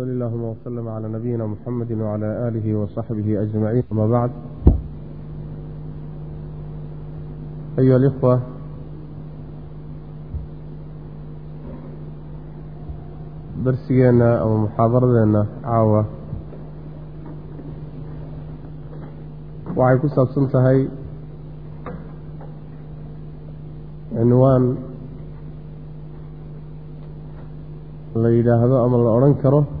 wsali allahuma wslm cla nabiyina muxamedi wcla aalihi wasaxbihi ajmaciin ama bacd ayuha alikhwa darsigeenna ama muxaadaradeenna caawa waxay ku saabsan tahay cinwaan la yidhaahdo ama la odhan karo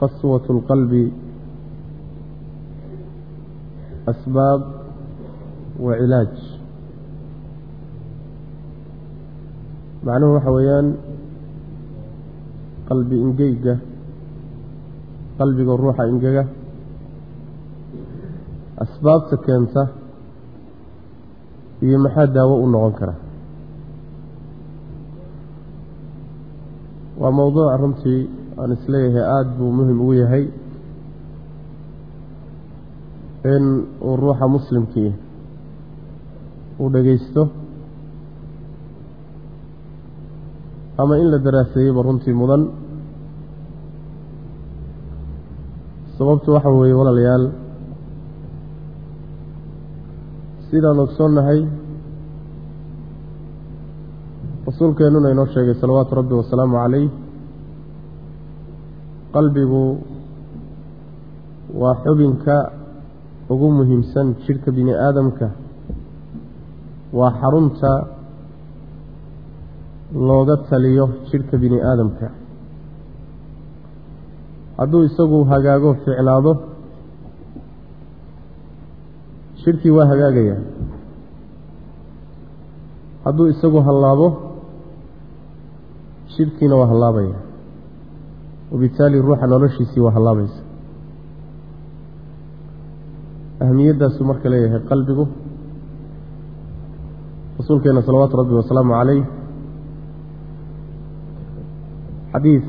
qaswat اlqalbi asbaab wa cilaaj macnuhu waxa weeyaan qalbi ingeyga qalbiga ruuxa ingega asbaabta keenta iyo maxaa daawo u noqon kara? Waa mowduuc runtii aan is leeyahay aada buu muhiim ugu yahay in uu ruuxa muslimkii uu dhegaysto ama in la daraaseeyeyba runtii mudan. Sababtu waxa weeye walaalayaal sidaan ogsoonnahay rasuulkeennuna inoo sheegay salawaatu rabbi wasalaamu calayh qalbigu waa xubinka ugu muhiimsan jidhka bini aadamka. Waa xarunta looga taliyo jidhka bini aadamka. Hadduu isagu hagaago ficnaado jidhkii waa hagaagayaa hadduu isagu hallaabo jidhkiina waa hallaabaya wabitaali ruuxa noloshiisii waa hallaabaysa ahmiyaddaasuu marka leeyahay qalbigu rasuulkeena salawaatu rabbi wasalaamu calayh xadiid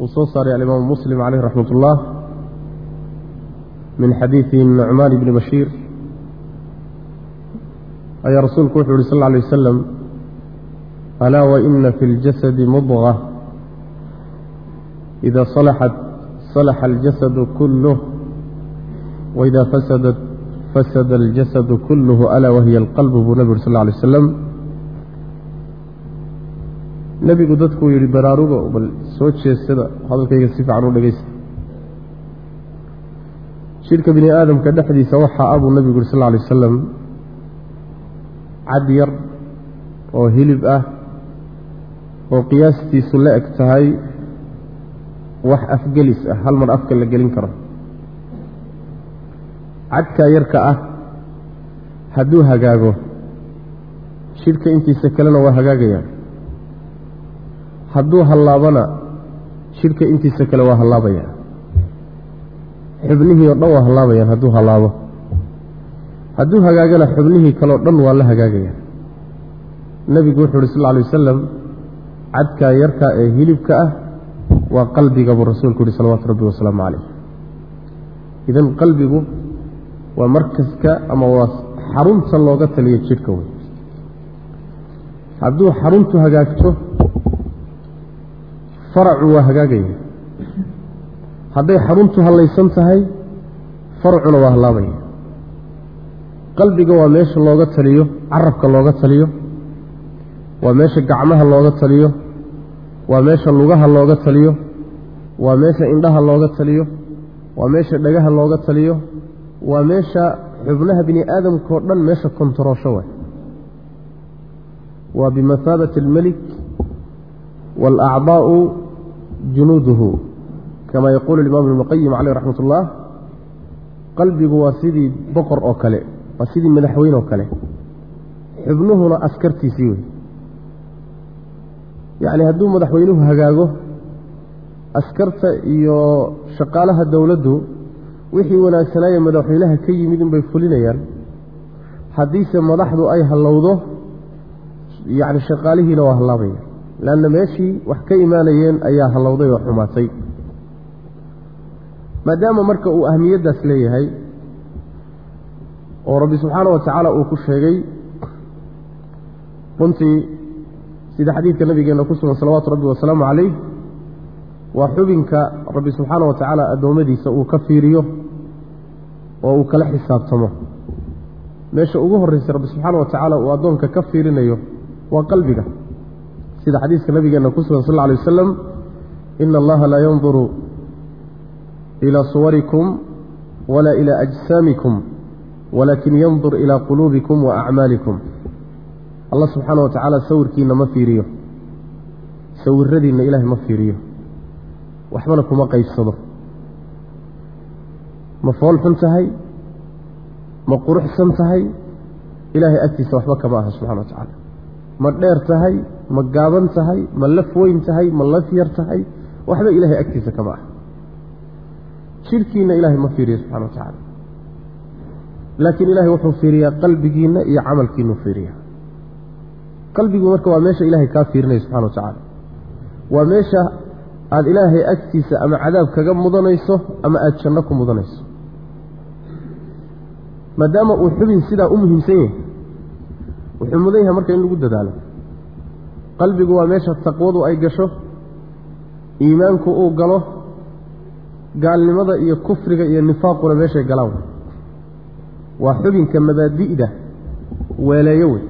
uu soo saaray alimaamu muslim caleyh raxmat ullah min xadiidi nucmaan ibni bashiir ayaa rasuulku wuxuu yihi sal lla alay wasalam alaa waina fi اljasadi mudga ida salaxat salaxa aljasadu kuluh waida fasadat fasada aljasadu kuluhu alaa wahiya alqalbu buu uri sal lla alay wasalam nebigu dadkuu yidhi baraaruga bal soo jeesada hadalkayga si fiican u dhegeysta jidhka bini aadamka dhexdiisa waxaa abuu nebigu yuri sal lla alay wasalam cad yar oo hilib ah oo qiyaastiisu la eg tahay wax afgelis ah hal mar afka la gelin karo. Cadkaa yarka ah hadduu hagaago jidhka intiisa kalena waa hagaagayaan hadduu hallaabana jidhka intiisa kale waa hallaabayaan xubnihii oo dhan waa hallaabayaan hadduu hallaabo. Hadduu hagaagana xubnihii kaleoo dhan waa la hagaagayaan nebigu wuxuu uhi sal lla alay wasalam cadkaa yarkaa ee hilibka ah waa qalbiga buu rasuulku yihi salawaatu rabbi wasalaamu calayh. Idan qalbigu waa markaska ama waa xarunta looga taliyo jidhka wey hadduu xaruntu hagaagto faracu waa hagaagaya hadday xaruntu hallaysan tahay faracuna waa hallaabaya qalbiga waa meesha looga taliyo carabka looga taliyo waa meesha gacmaha looga taliyo waa meesha lugaha looga taliyo. Waa meesha indhaha looga taliyo. Waa meesha dhagaha looga taliyo. Waa meesha xubnaha bini aadamkao dhan meesha kontaroosho waay. Waa bimathaabati almelik waalacdaa'u junuuduhu kama yaquulu alimaam ibnuqayim caleyh raxmat ullah qalbigu waa sidii boqor oo kale waa sidii madaxweyne oo kale. Xubnuhuna askartiisii wey yacni hadduu madaxweynuhu hagaago askarta iyo shaqaalaha dowladdu wixii wanaagsanaaye madaxweynaha ka yimid inbay fulinayaan haddiise madaxdu ay hallowdo yacni shaqaalihiina waa hallaabaya. Leanna meeshii wax ka imaanayeen ayaa hallowday oo xumaatay. Maadaama marka uu ahmiyaddaas leeyahay oo rabbi subxaana wa tacaala uu ku sheegay runtii sida xadiidka nabigeenna ku sugan salawaatu rabbi wasalaamu calayh waa xubinka rabbi subxaana wa tacaala addoommadiisa uu ka fiiriyo oo uu kala xisaabtamo. Meesha ugu horraysa rabbi subxaana wa tacaala uu addoonka ka fiirinayo waa qalbiga. Sida xadiiska nabigeenna ku sugan sal lla alay wasalam ina allaha laa yanduru ilaa suwarikum walaa ilaa ajsaamikum walaakin yandur ilaa quluubikum wa acmaalikum allah subxaana wa tacaala sawirkiina ma fiiriyo. Sawiradiinna ilaahay ma fiiriyo. Waxbana kuma qaybsado. Ma fool xun tahay? Ma quruxsan tahay? Ilaahay agtiisa waxba kama aha subxana wa tacaala ma dheer tahay? Ma gaaban tahay? Ma laf weyn tahay? Ma laf yar tahay? Waxba ilaahay agtiisa kama aha. Jidhkiinna ilaahay ma fiiriyo subxana wa tacaala laakiin ilaahay wuxuu fiiriyaa qalbigiinna iyo camalkiinuu fiiriyaa qalbigu marka waa meesha ilaahay kaa fiirinaya subxana wa tacaala. Waa meesha aada ilaahay agtiisa ama cadaab kaga mudanayso ama aada janno ku mudanayso. Maadaama uu xubin sidaa u muhiimsan yahay wuxuu mudan yahay marka in lagu dadaalo. Qalbigu waa meesha taqwadu ay gasho iimaanku uu galo gaalnimada iyo kufriga iyo nifaaquna meeshay galaan. Waa xubinka mabaadi'da weeleeyo wey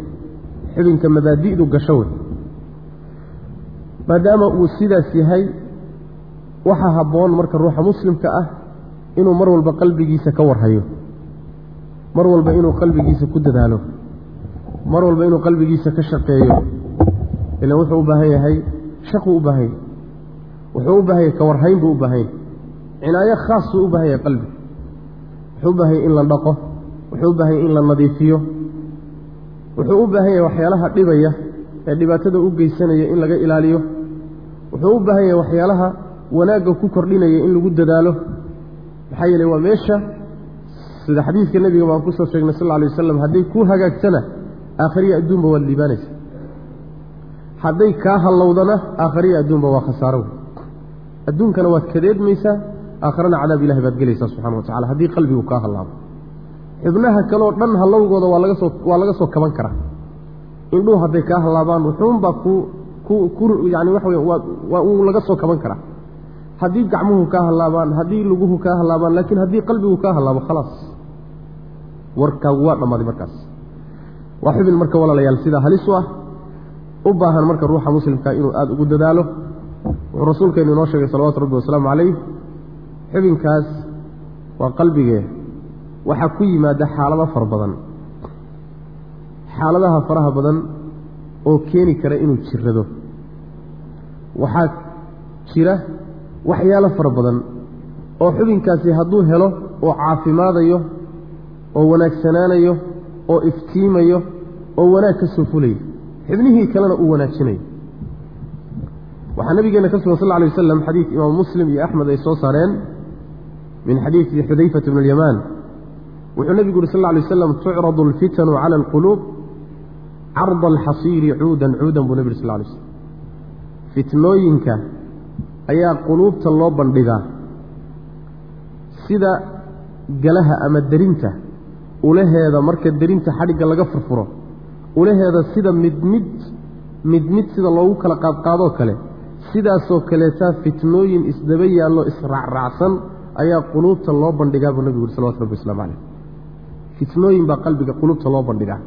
xubinka mabaadi'du gasho wey. Maadaama uu sidaas yahay waxaa habboon marka ruuxa muslimka ah inuu mar walba qalbigiisa ka warhayo. Mar walba inuu qalbigiisa ku dadaalo. Mar walba inuu qalbigiisa ka shaqeeyo. Ilan wuxuu u baahan yahay shaquu u baahan. Yahay wuxuu u baahan yahay ka warhayn buu u baahan yahay. Cinaayo khaasuu u baahan yahay qalbiga wuxuu u baahan yahay in la dhaqo. Wuxuu u baahan yahay in la nadiifiyo wuxuu u baahan yahay waxyaalaha dhibaya ee dhibaatada u geysanaya in laga ilaaliyo. Wuxuu u baahan yahay waxyaalaha wanaagga ku kordhinaya in lagu dadaalo. Maxaa yeeley waa meesha sida xadiidka nebiga baan ku soo sheegnay sal alay wasalam hadday kuu hagaagtana aakhariya adduunba waad liibaanaysa hadday kaa hallowdana aakhariya adduunba waa khasaaro. Wey adduunkana waad kadeedmaysaa aakharana cadaab ilahay baad gelaysaa subxana wa tacala haddii qalbigu kaa hallaabo xubnaha kaleoo dhan hallowgooda waa laga soo waa laga soo kaban karaa. Indhuhu hadday kaa hallaabaan wuxuunbaa ku ku ku yani waxa wey waa uu laga soo kaban karaa. Haddii gacmuhu kaa hallaabaan haddii luguhu kaa hallaabaan laakiin haddii qalbigu kaa hallaabo khalaas warkaagu waa dhammaaday markaas. Waa xubin marka walaalayaal sidaa halis u ah. U baahan marka ruuxa muslimka inuu aada ugu dadaalo. Wuxuu rasuulkeenu inoo sheegay salawatu rabbi wasalaamu calayh. Xubinkaas waa qalbigee waxaa ku yimaada xaalado fara badan. Xaaladaha faraha badan oo keeni kara inuu jirrado. Waxaa jira waxyaalo fara badan oo xubinkaasi hadduu helo oo caafimaadayo oo wanaagsanaanayo oo iftiimayo oo wanaag ka soo fulayo xibnihii kalena uu wanaajinayo waxaa nabigeena ka sugan sal alay wasalam xadiid imaamu muslim iyo axmed ay soo saareen min xadiidi xudayfata bni alyamaan wuxuu nebigu yuri sal lla alay wasalam tucradu alfitanu cala alquluub carda alxasiiri cuudan cuudan buu nebi yuri sal lla alay slam fitnooyinka ayaa quluubta loo bandhigaa. Sida galaha ama derinta ulaheeda marka derinta xadhigga laga furfuro ulaheeda sida mid mid mid mid sida loogu kala qaadqaadoo kale sidaasoo kaleetaa fitnooyin isdaba yaallo israacraacsan ayaa quluubta loo bandhigaa buu nebigu yuri salawatu rabbi waslamu caleyh fitnooyin baa qalbiga quluubta loo bandhigaa.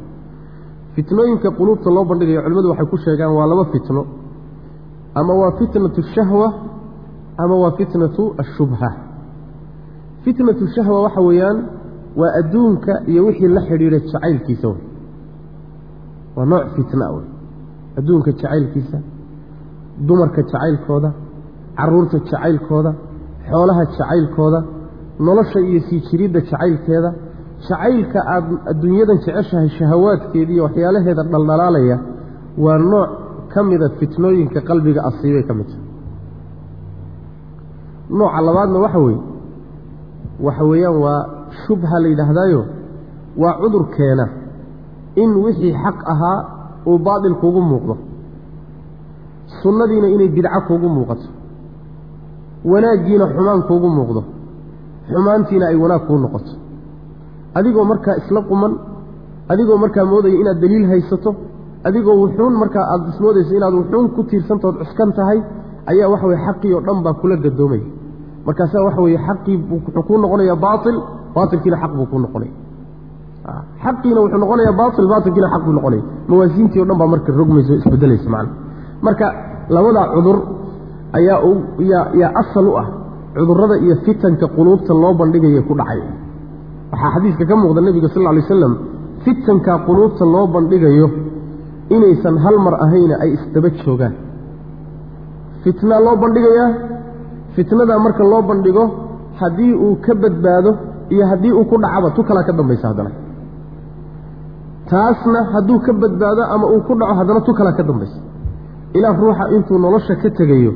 Fitnooyinka quluubta loo bandhigayo culimmadu waxay ku sheegaan waa laba fitno. Ama waa fitnatu shahwa ama waa fitnatu ashubha. Fitnatu shahwa waxa weeyaan waa adduunka iyo wixii la xidhiidha jacaylkiisa wey. Waa nooc fitna wey. Adduunka jacaylkiisa dumarka jacaylkooda carruurta jacaylkooda xoolaha jacaylkooda nolosha iyo sii jiridda jacaylkeeda jacaylka aad adduunyadan jeceshahay shahawaadkeeda iyo waxyaalaheeda dhaldhalaalaya waa nooc ka mida fitnooyinka qalbiga asiibay ka mid tahay. Nooca labaadna waxa weeye waxa weeyaan waa shubha la yidhaahdaayo waa cudur keena in wixii xaq ahaa uu baatil kuugu muuqdo. Sunnadiina inay bidco kuugu muuqato. Wanaaggiina xumaan kuugu muuqdo. Xumaantiina ay wanaag kuu noqoto adigoo markaa isla quman adigoo markaa moodaya inaad daliil haysato adigoo wuxuun markaa aada ismoodaysa inaad wuxuun ku tiirsantaood cuskan tahay ayaa waxa weye xaqii oo dhan baa kula gadoomaya markaasaa waxa weeye xaqii wuxuu kuu noqonayaa baail baailkiina xaq buu kuu noqonaya xaqiina wuxuu noqonayaa baail baailkiina xaq buu noqonaya mawaasiintii o dhan baa marka rogmaysa o isbedelaysa macana marka labadaa cudur ayaa yaa yaa asal u ah. Cudurrada iyo fitanka quluubta loo bandhigaya ku dhacay waxaa xadiiska ka muuqda nebiga sal lay slam fitanka quluubta loo bandhigayo inaysan hal mar ahayna ay isdaba joogaan. Fitnaa loo bandhigayaa fitnadaa marka loo bandhigo haddii uu ka badbaado iyo haddii uu ku dhacaba tu kalaa ka dambaysa haddana. Taasna hadduu ka badbaado ama uu ku dhaco haddana tu kalaa ka dambaysa. Ilaa ruuxa intuu nolosha ka tegayo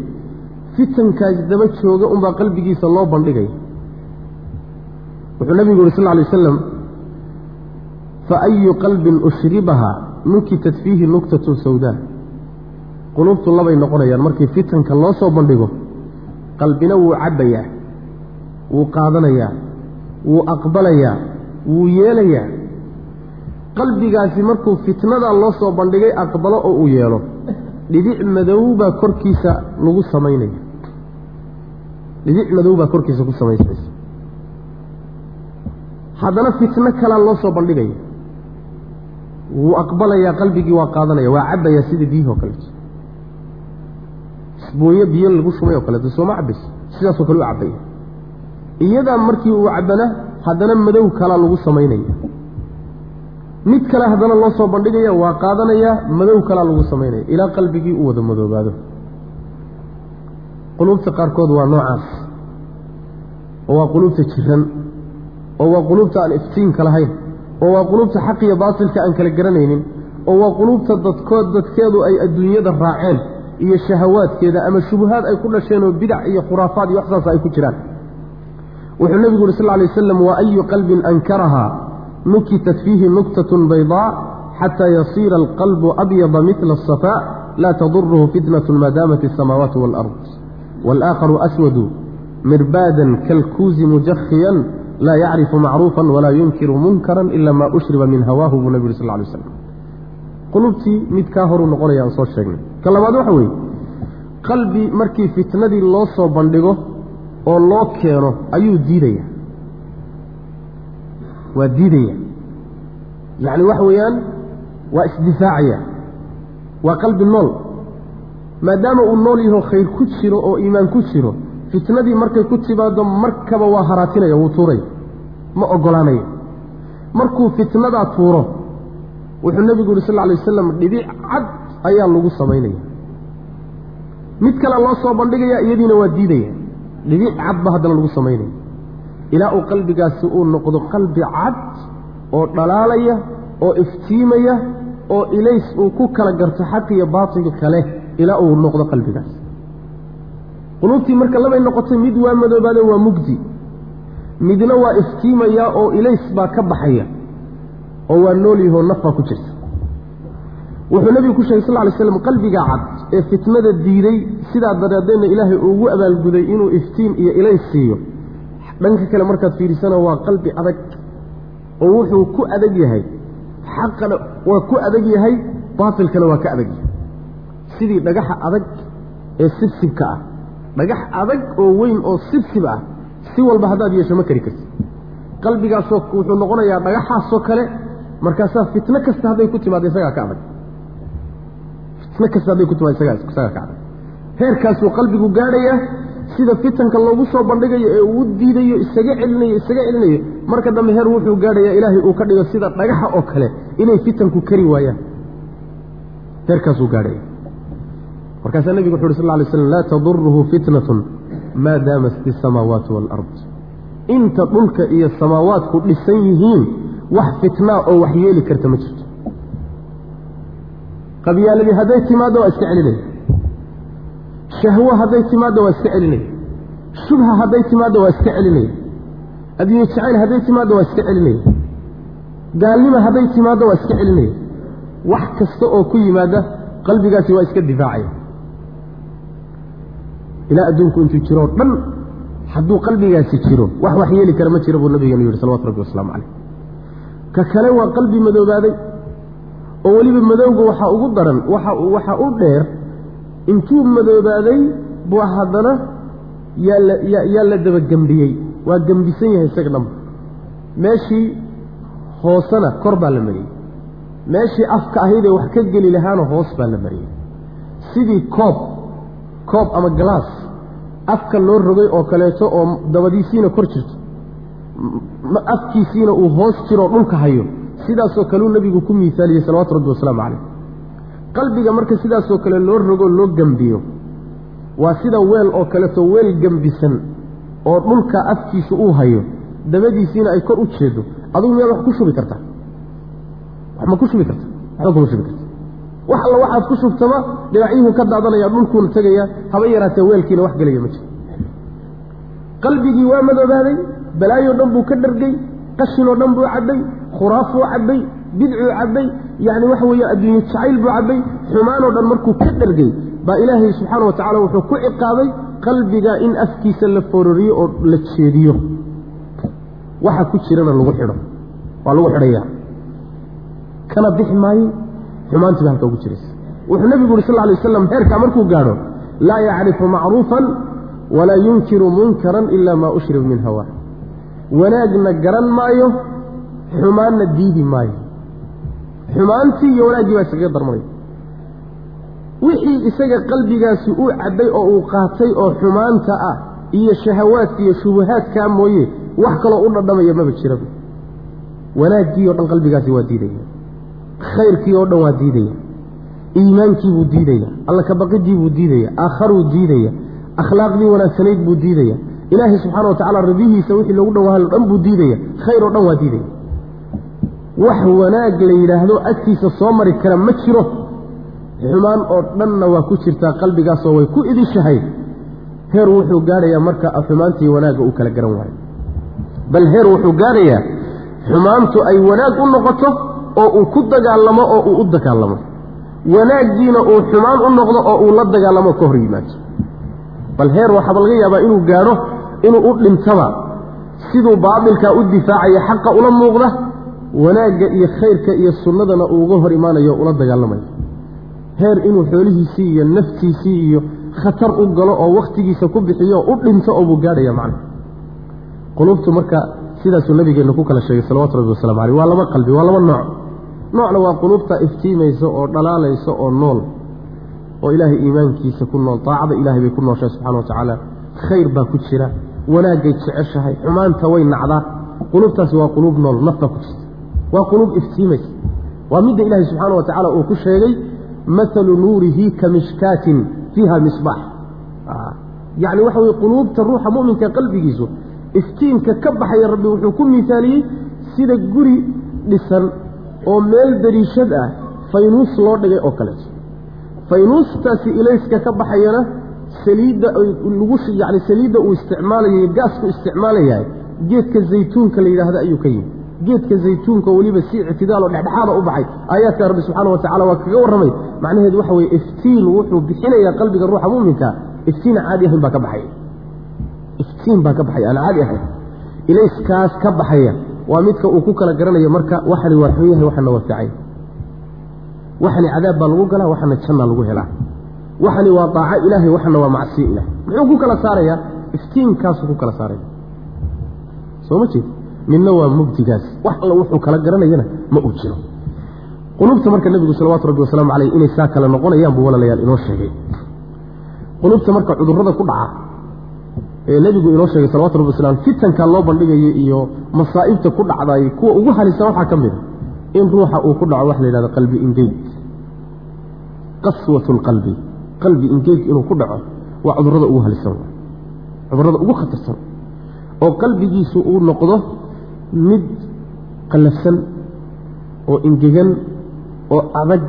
fitankaas daba jooga unbaa qalbigiisa loo bandhigaya wuxuu nabigu yuri sal alay wasalam fa ayu qalbin ushribaha nukitat fiihi nuktatun sawdaa quluubtu labay noqonayaan markii fitanka loo soo bandhigo qalbina wuu cabbayaa wuu qaadanayaa wuu aqbalayaa wuu yeelayaa. Qalbigaasi markuu fitnadaa loo soo bandhigay aqbalo oo uu yeelo dhibic madow baa korkiisa lagu samaynaya dhibic madow baa korkiisa ku samaysmaysa haddana fitno kalaa loo soo bandhigaya wuu aqbalayaa qalbigii waa qaadanaya waa cabbayaa sida biyihii oo kaleeto isbooye biyo lagu shubay oo kaleeto sooma cabbaysa sidaasoo kale u cabbaya iyadaa markii uu cabbana haddana madow kalaa lagu samaynaya. Mid kale haddana loo soo bandhigaya waa qaadanayaa madow kalaa lagu samaynaya ilaa qalbigii u wada madoobaado. Quluubta qaarkood waa noocaas. Oo waa quluubta jiran oo waa quluubta aan iftiinka lahayn oo waa quluubta xaq iyo baatilka aan kala garanaynin oo waa quluubta dadkood dadkeedu ay adduunyada raaceen iyo shahawaadkeeda ama shubuhaad ay ku dhasheen oo bidac iyo khuraafaad iyo waxsaasa ay ku jiraan. Wuxuu nebigu yuri sal lay waslam wa ayu qalbin ankarahaa nukitat fiihi nuktatun baydaa xataa yasiira alqalbu abyada midla asafaa laa taduruhu fitnatu maa daamat asamaawaatu waalard waalaakharu aswadu mirbaadan kalkuuzi mujakhiyan laa yacrifu macruufan walaa yunkiru munkaran ila maa ushriba min hawaahu buu nebi yuri sal lay slam qulubtii mid kaa horuu noqonaya soo sheegnay ka labaad waxa weeye qalbi markii fitnadii loo soo bandhigo oo loo keeno ayuu diidaya waa diidaya yacni waxa weeyaan waa isdifaacaya waa qalbi nool maadaama uu nool yaho khayr ku jiro oo iimaan ku jiro fitnadii markay ku timaado markaba waa haraatinaya wuu tuuraya ma ogolaanayo. Markuu fitnadaa tuuro wuxuu nebigu yuri sal alay wasalam dhibic cad ayaa lagu samaynaya mid kale loo soo bandhigaya iyadiina waa diidaya. Dhibic cad ba haddana lagu samaynaya ilaa uu qalbigaasi uu noqdo qalbi cad oo dhalaalaya oo iftiimaya oo ilays uu ku kala garto xaq iyo baatilka kale ilaa uu noqdo qalbigaas quluubtii marka labay noqotay mid waa madoobaade waa mugdi. Midna waa iftiimaya oo ilays baa ka baxaya oo waa nool yahoo naf baa ku jirta. Wuxuu nebigu ku sheegay sal ly slam qalbiga cad ee fitnada diiday sidaa dareedeenna ilaahay ugu abaalguday inuu iftiin iyo ilays siiyo. Dhanka kale markaad fiirisana waa qalbi adag oo wuxuu ku adag yahay. Xaqana waa ku adag yahay baatilkana waa ka adag yahay. Sidii dhagaxa adag ee sibsibka ah dhagax adag oo weyn oo sibsib ah si walba haddaad yeesho ma kari karti qalbigaasoo wuxuu noqonayaa dhagaxaasoo kale markaasaa fitno kasta hadday ku timaado isagaa ka adag. Fitno kasta hadday ku timaado isagaa ka adag. Heerkaasuu qalbigu gaadhayaa sida fitanka loogu soo bandhigayo ee uu diidayo isaga celinayo isaga celinayo. Marka dambe heer wuxuu gaadhayaa ilaahay uu ka dhigo sida dhagaxa oo kale inay fitanku kari waayaan. Heerkaasuu gaadhaya markaasaa nebigu wuxu uhi sal lla lay slam laa taduruhu fitnatun maa daamat isamaawaatu waalard inta dhulka iyo samaawaadku dhisan yihiin wax fitnaa oo wax yeeli karta ma jirto. Qabyaaladii hadday timaaddo waa iska celinaya shahwo hadday timaaddo waa iska celinaya shubha hadday timaaddo waa iska celinaya adduunye jacayl hadday timaaddo waa iska celinaya gaalnima hadday timaaddo waa iska celinaya wax kasta oo ku yimaada qalbigaasi waa iska difaacaya ilaa adduunku intuu jiroo dhan hadduu qalbigaasi jiro wax wax yeeli kara ma jira buu nabigeenu yihi salawatu rabbi wasalaamu caleyh ka kale waa qalbi madoobaaday oo weliba madowga waxaa ugu daran waxa waxaa u dheer intuu madoobaaday buu haddana yaa la yaa yaa la dabagembiyey waa gembisan yahay isaga dhanba meeshii hoosena kor baa la mariyey. Meeshii afka ahaydee wax ka geli lahaana hoos baa la mariyey. Sidii koob koob ama galaas afka loo rogay oo kaleeto oo dabadiisiina kor jirto afkiisiina uu hoos jiroo dhulka hayo sidaasoo kaleu nebigu ku miisaaliyey salawatu rabbi wasalaamu calayh. Qalbiga marka sidaasoo kale loo rogoo loo gembiyo waa sida weel oo kaleeto weel gembisan oo dhulka afkiisa uu hayo dabadiisiina ay kor u jeedo. Adugu miyaad wax ku shubi kartaa wax ma ku shubi karta? Waxba kuma shubi karta wax alla waxaad ku shubtaba dhinacyuhu ka daadanaya dhulkuuna tegaya haba yaraatee weelkiina wax gelaya ma jiro qalbigii waa madoobaaday balaayoo dhan buu ka dhargay qashinoo dhan buu cabbay khuraafuu cabbay bidcuu cabbay yacni waxa weeye adduunye jacayl buu cabbay xumaanoo dhan markuu ka dhargay baa ilaahay subxaana wa tacala wuxuu ku ciqaabay qalbiga in afkiisa la fororiyo oo la jeediyo. Waxa ku jirana lagu xidho waa lagu xidhaya kana bixi maayo xumaantiiba halka ugu jiraysa wuxuu nebigu yuri sal alay waslam heerkaa markuu gaadho laa yacrifu macruufan walaa yunkiru munkaran ila maa ushrib min hawa. Wanaagna garan maayo xumaanna diidi maayo. Xumaantii iyo wanaaggii baa iskaga darmanaya wixii isaga qalbigaasi uu cabbay oo uu qaatay oo xumaanta ah iyo shahawaadka iyo shubahaadkaa mooye wax kaloo u dhadhamaya maba jiraba. Wanaaggii oo dhan qalbigaasi waa diidaya khayrkii oo dhan waa diidaya. Iimaankiibuu diidaya alla kabaqidii buu diidaya aakharuu diidaya akhlaaqdii wanaagsanayd buu diidaya. Ilaahay subxaana wa tacala radihiisa wixii loogu dhawaalo dhan buu diidaya. Khayr oo dhan waa diidaya. Wax wanaag la yidhaahdo agtiisa soo mari kara ma jiro. Xumaan oo dhanna waa ku jirtaa qalbigaasoo way ku idishahay. Heer wuxuu gaadhayaa marka xumaantii wanaagga uu kala garan waayo. Bal heer wuxuu gaadhayaa xumaantu ay wanaag u noqoto oo uu ku dagaalamo oo uu u dagaalamo. Wanaaggiina uu xumaan u noqdo oo uu la dagaalamo ka hor yimaado. Bal heer waxaaba laga yaabaa inuu gaadho inuu u dhintaba. Siduu baatilkaa u difaacaya xaqa ula muuqda wanaagga iyo khayrka iyo sunnadana uu hor imaanayo ula dagaalamayo heer inuu xoolihiisii iyo naftiisii iyo khatar u galo oo wakhtigiisa ku bixiyo u dhinto oo buu gaadhaya macna quluubtu marka sidaasuu nabigeenna ku kala sheegay salawatu rabbi wasalamu caleyh waa laba qalbi waa laba nooc noocna waa quluubta iftiimaysa oo dhalaalaysa oo nool oo ilaahay iimaankiisa ku nool daacada ilahay bay ku nooshahay subxana wa tacaala. Khayr baa ku jira wanaagay jeceshahay xumaanta way nacdaa. Quluubtaasi waa quluub nool nafta ku jirta. Waa quluub iftiimaysa. Waa midda ilaahay subxaana wa tacaala uu ku sheegay mahalu nuurihi ka mishkaatin fiiha misbaax yacni waxa weye quluubta ruuxa mu'minka qalbigiisu iftiinka ka baxaya rabbi wuxuu ku miisaaliyey sida guri dhisan oo meel dariishad ah faynuus loo dhigay oo kaleeto faynuustaasi ilayska ka baxayana saliidda lagu yani saliidda uu isticmaalayo gaasku isticmaalayahay geedka zaytuunka la yidhaahdo ayuu ka yimi geedka zaytuunka weliba si ictidaaloo dhexdhexaada u baxay. Aayaadka rabbi subxaana wa tacala waa kaga warramay. Macnaheedu waxa weye iftiin wuxuu bixinayaa qalbiga ruuxa mu'minka iftiin caadi ahayn baa ka baxaya iftiin baa ka baxaya aan caadi ahayn. Ilayskaas ka baxaya waa midka uu ku kala garanayo marka waxani waa xun yahay waxana waa fiican waxani cadaab baa lagu galaa waxana jannaa lagu helaa. Waxani waa daaco ilaahay waxana waa macsiyo ilahay muxuu ku kala saarayaa iftiinkaasuu ku kala saaraya. Soo ma jeed? Midna waa mugdigaas wax alla wuxuu kala garanayana ma uu jiro. Qulubta marka nebigu salawaatu rabbi wasalaamu caleyh inay saa kale noqonayaan buu walaalayaal inoo sheegay. Qulubta marka cudurrada ku dhaca ee nebigu inoo sheegay salawatu rabbi wasalaam fitanka loo bandhigaya iyo masaa'ibta ku dhacday kuwa ugu halisa waxaa ka mid a in ruuxa uu ku dhaco waxa la yidhahdo qalbi ingeeg qaswatu lqalbi qalbi ingeeg inuu ku dhaco waa cudurrada ugu halisan cudurrada ugu khatarsan oo qalbigiisu uu noqdo mid qallafsan oo ingegan oo adag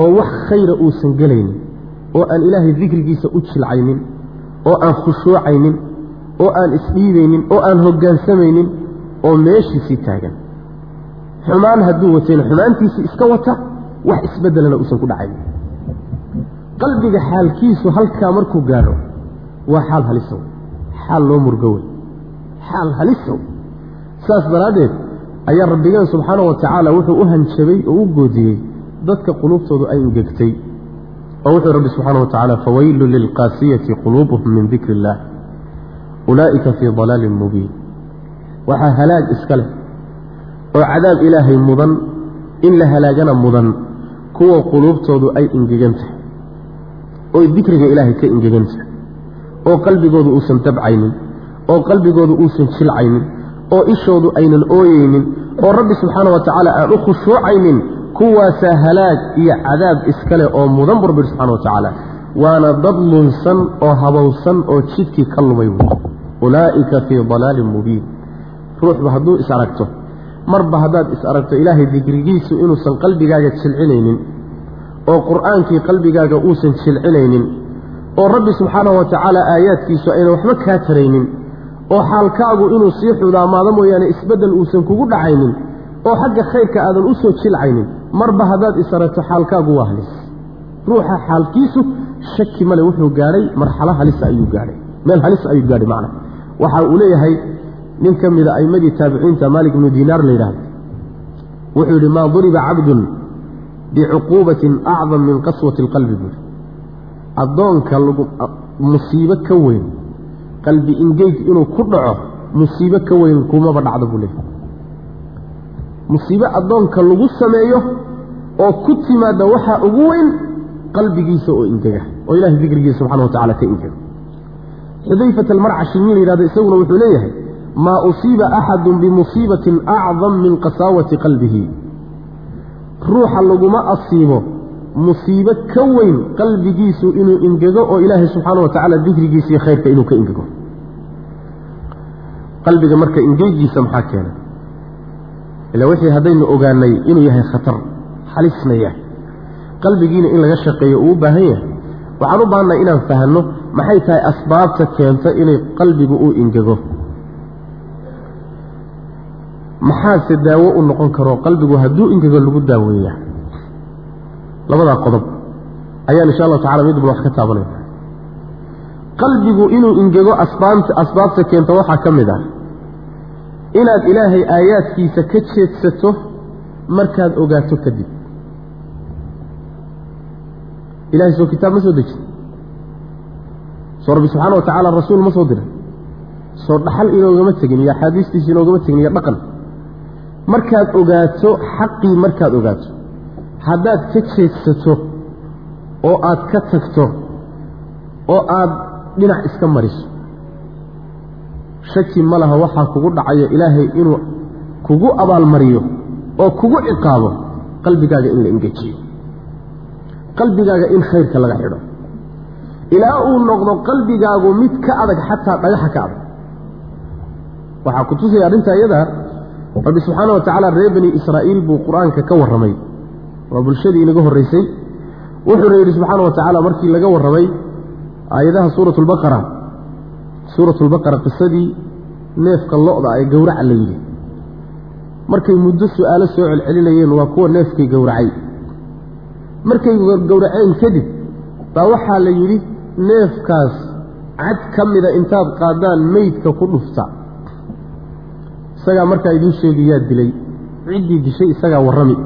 oo wax khayra uusan gelaynin oo aan ilaahay dikrigiisa u jilcaynin oo aan khushuucaynin oo aan isdhiibaynin oo aan hoggaansamaynin oo meeshiisii taagan. Xumaan hadduu watayna xumaantiisii iska wata wax isbeddelana uusan ku dhacaynin. Qalbiga xaalkiisu halkaa markuu gaadho waa xaal halisow xaal loo murgo wey. Xaal halisow saas daraaddeed ayaa rabbigeen subxaana wa tacaala wuxuu u hanjabay oo u goodiyey dadka quluubtoodu ay ingegtay oo wuxuu rabbi subxaana wa tacaala fawaylu lilqaasiyati quluubuhum min dikri illaah ulaa'ika fii dalaalin mubiin. Waxaa halaag iska leh oo cadaab ilaahay mudan in la halaagana mudan kuwa quluubtoodu ay ingegan tahay oy dikriga ilaahay ka ingegan tahay oo qalbigoodu uusan dabcaynin oo qalbigoodu uusan jilcaynin oo ishoodu aynan ooyeynin oo rabbi subxaana wa tacaala aan u khushuucaynin kuwaasaa halaag iyo cadaab iskale oo mudan bu rabbi subxana wa tacaala. Waana dad lunsan oo habowsan oo jidkii ka lumay wey ulaa'ika fii dalaalin mubiin. Ruuxba hadduu is aragto marba haddaad is aragto ilaahay dikrigiisu inuusan qalbigaaga jilcinaynin oo qur'aankii qalbigaaga uusan jilcinaynin oo rabbi subxaanahu wa tacaala aayaadkiisu ayna waxba kaa taraynin oo xaalkaagu inuu sii xudaamaado mooyaane isbeddel uusan kugu dhacaynin oo xagga khayrka aadan u soo jilcaynin marba haddaad is aragto xaalkaagu waa halis. Ruuxa xaalkiisu shaki male wuxuu gaadhay marxalo halisa ayuu gaadhay meel halisa ayuu gaadhay macna. Waxa uu leeyahay nin ka mida a'imadii taabiciinta maalik ibnu diinaar la yidhahdo wuxuu yidhi maa duriba cabdun bicuquubatin acdam min qaswati alqalbi buuri addoonka lagu musiibo ka weyn qalbi ingeyg inuu ku dhaco musiibo ka weyn kumaba dhacdo buu leeyahay musiibo addoonka lagu sameeyo oo ku timaada waxaa ugu weyn qalbigiisa oo ingega oo ilahay dikrigiisa subxana wa tacala ka ingega xudayfat almarcashi nin la yihahdo isaguna wuxuu leeyahay maa usiiba axadun bimusiibatin acdam min qasaawati qalbihi. Ruuxa laguma asiibo musiibo ka weyn qalbigiisu inuu ingego oo ilaahay subxaana wa tacaala dikrigiisa iyo khayrka inuu ka ingego qalbiga marka ingeygiisa maxaa keenay ila wixii haddaynu ogaanay inuu yahay khatar halisna yahay qalbigiina in laga shaqeeyo uu u baahan yahay. Waxaan u baahannahay inaan fahanno maxay tahay asbaabta keenta inay qalbigu uu ingego maxaase daawo u noqon karo qalbigu hadduu ingego lagu daaweeya labadaa qodob ayaan insha allahu tacala midba wax ka taabanayna qalbigu inuu ingego asbaabta keenta waxaa ka mid ah inaad ilaahay aayaadkiisa ka jeedsato markaad ogaato kadib. Ilahay soo kitaab ma soo dejin. Soo rabbi subxaana wa tacaala rasuul ma soo diray soo dhaxal inoogama tegin iyo axaadiistiisa inoogama tegin iyo dhaqan. Markaad ogaato xaqii markaad ogaato. Haddaad ka jeedsato oo aad ka tagto oo aad dhinac iska mariso shaki ma laha waxaa kugu dhacayo ilaahay inuu kugu abaalmariyo oo kugu ciqaabo qalbigaaga in la engejiyo. Qalbigaaga in khayrka laga xidho. Ilaa uu noqdo qalbigaagu mid ka adag xataa dhagaxa ka adag. Waxaa ku tusaya arrintaa iyada rabbi subxaana wa tacaala reer bani israa'iil buu qur'aanka ka warramay. Waa bulshadii inaga horraysay wuxuuna yidhi subxaana wa tacaala markii laga warramay aayadaha suuratu lbaqara suuratu lbaqara qisadii neefka lo-da ee gowraca la yidhi. Markay muddo su'aalo soo celcelinayeen waa kuwa neefkii gowracay. Markay gowraceen kadib baa waxaa la yidhi neefkaas cad ka mida intaad qaadaan meydka ku dhufta. Isagaa markaa idiin sheegi yaa dilay. Ciddii dishay isagaa warrami.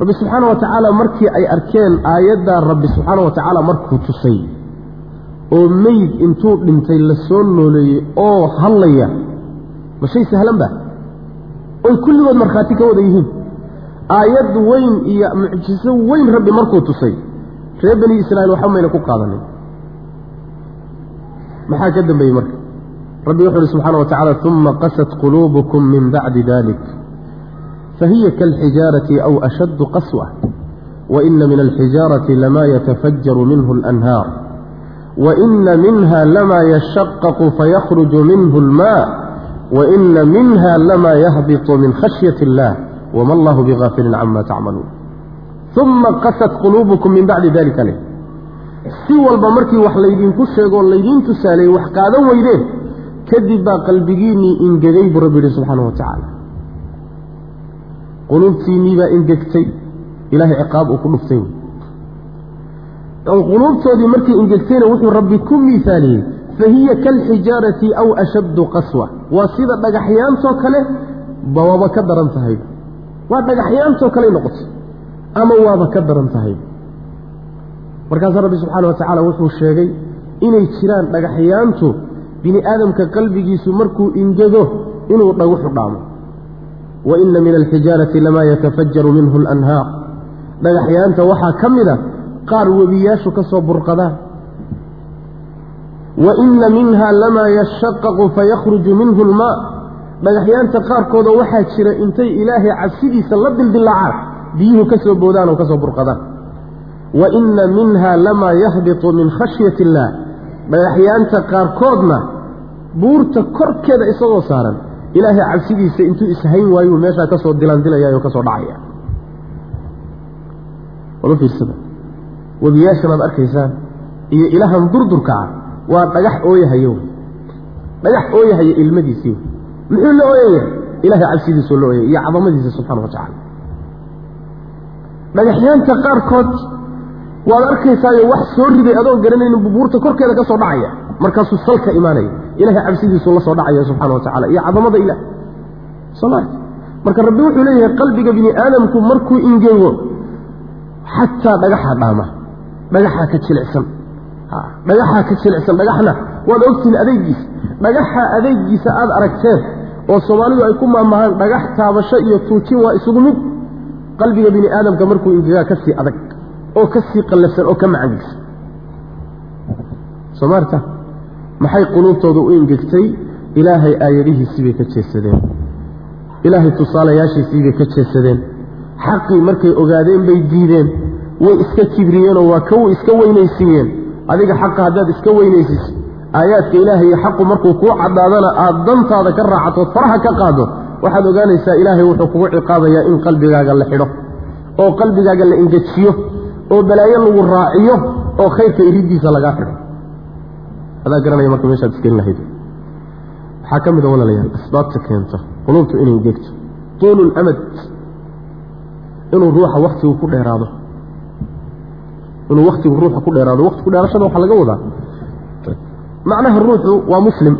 Rabbi subxaana wa tacaala markii ay arkeen aayaddaa rabbi subxaana wa tacaala markuu tusay oo meyd intuu dhintay la soo nooleeyey oo hadlaya ma shay sahlan ba? Oy kulligood markhaati ka wada yihiin. Aayad weyn iyo mucjiso weyn rabbi markuu tusay. Reer bani israa'iil waxba mayna ku qaadanin. Maxaa ka dambeeyey marka? Rabbi wuxu uhi subxaana wa tacala uma qasat quluubukum min bacdi dalik. Fahiya kaalxijaarati aw ashaddu qaswa waina min alxijaarati lamaa yatafajaru minhu alanhaar waina minha lamaa yashaqaqu fayakhruju minhu almaa. Waina minha lamaa yahbitu min khashyati illah wma allahu bigaafilin cama tacmaluun uma qasat quluubukum min bacdi dalika leh. Si walba markii wax laydinku sheegoo laydiin tusaaleeyey wax qaadan weydeen kadib baa qalbigiinnii ingegay buu rabbi yihi subxaana wa tacaala quluubtiinnii baa dhuftay quluubtoodii markay ingegtayna wuxuu rabbi ku miisaaliyey fahiya kaalxijaarati aw ashaddu qaswa. Waa sida dhagaxyaantoo kale bawaba ka daran tahay. Waa dhagaxyaantoo kaley noqotay ama waaba ka daran tahay. Markaasaa rabbi subxaana wa tacaala wuxuu sheegay inay jiraan dhagaxyaantu bini aadamka qalbigiisu markuu ingego inuu dhaguxu dhaamo. Wa ina min alxijaarati lamaa yatafajaru minhu alanhaar dhagaxyaanta waxaa ka mida qaar webiyaashu ka soo burqadaan. Wa ina minha lamaa yashaqaqu fayakhruju minhu lmaa dhagaxyaanta qaarkooda waxaa jira intay ilaahay cabsidiisa la dildilaacaan biyuhu ka soo boodaan oo ka soo burqadaan. Wa ina minha lamaa yahbitu min khashyati illaah. Dhagaxyaanta qaarkoodna buurta korkeeda isagoo saaran ilaahay cabsidiisa intuu ishayn waayuu meeshaa ka soo dilandilaya oo ka soo dhacaya wama fiirsada webiyaashan aad arkaysaan iyo ilahan durdurka ah waa dhagax ooyahayo. Dhagax ooyahaya ilmadiisii. Muxuu la ooyaya? Ilahay cabsidiisuu la ooyaya iyo cadamadiisa subxana wa tacala dhagaxyaanta qaarkood waad arkaysaayo wax soo riday adoo garanaynin bubuurta korkeeda ka soo dhacaya. Markaasuu salka imaanaya ilahay cabsidiisuu la soo dhacaya subxana wa tacala iyo cadamada ilah soma marka rabbi wuxuu leeyahay qalbiga bini aadamku markuu ingego xataa dhagaxa dhaama dhagaxaa ka jilicsan. Dhagaxaa ka jilicsan dhagaxna waad ogtihiin adeygiisa dhagaxa adeygiisa aada aragteen oo soomaalidu ay ku maamahaan dhagax taabasho iyo tuujin waa isugu mid. Qalbiga bini aadamka markuu ingegaa ka sii adag oo ka sii qallafsan oo ka macangegsan soo maarta maxay quluubtooda u ingegtay ilaahay aayadihiisiibay ka jeesadeen. Ilaahay tusaalayaashiisiibay ka jeesadeen. Xaqii markay ogaadeen bay diideen way iska kibriyeenoo waa kaw iska weynaysiiyeen. Adiga xaqa haddaad iska weynaysiso aayaadka ilaahay xaqu markuu kuu caddaadana aada dantaada ka raacatood faraha ka qaado waxaad ogaanaysaa ilaahay wuxuu kugu ciqaabayaa in qalbigaaga la xidho oo qalbigaaga la engejiyo oo balaayo lagu raaciyo oo khayrka iridiisa lagaa xidho. Adaa garanaya marka meeshaad isgelin lahayd. Waxaa ka mid a walaalayaal asbaabta keenta quluubtu inay gegto tuululamad inuu ruuxa waktigu ku dheeraado inuu waktigu ruuxa ku dheeraado. Wakti ku dheerashada waxaa laga wadaa. Macnaha ruuxu waa muslim.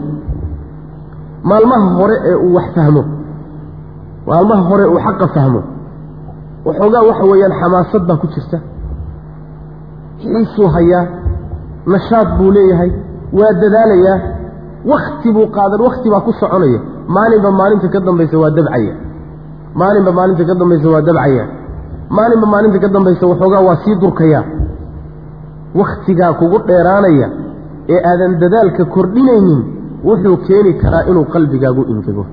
Maalmaha hore ee uu wax fahmo. Maalmaha hore uu xaqa fahmo. Waxoogaa waxa weeyaan xamaasad baa ku jirta. Xiisuu hayaa. Nashaad buu leeyahay. Waa dadaalayaa. Wakti buu qaadan. Wakti baa ku soconaya. Maalinba maalinta ka dambaysa waa dabcaya. Maalinba maalinta ka dambaysa waa dabcaya. Maalinba maalinta ka dambaysa waxoogaa waa sii durkaya wakhtigaa kugu dheeraanaya ee aadan dadaalka kordhinaynin wuxuu keeni karaa inuu qalbigaagu ingego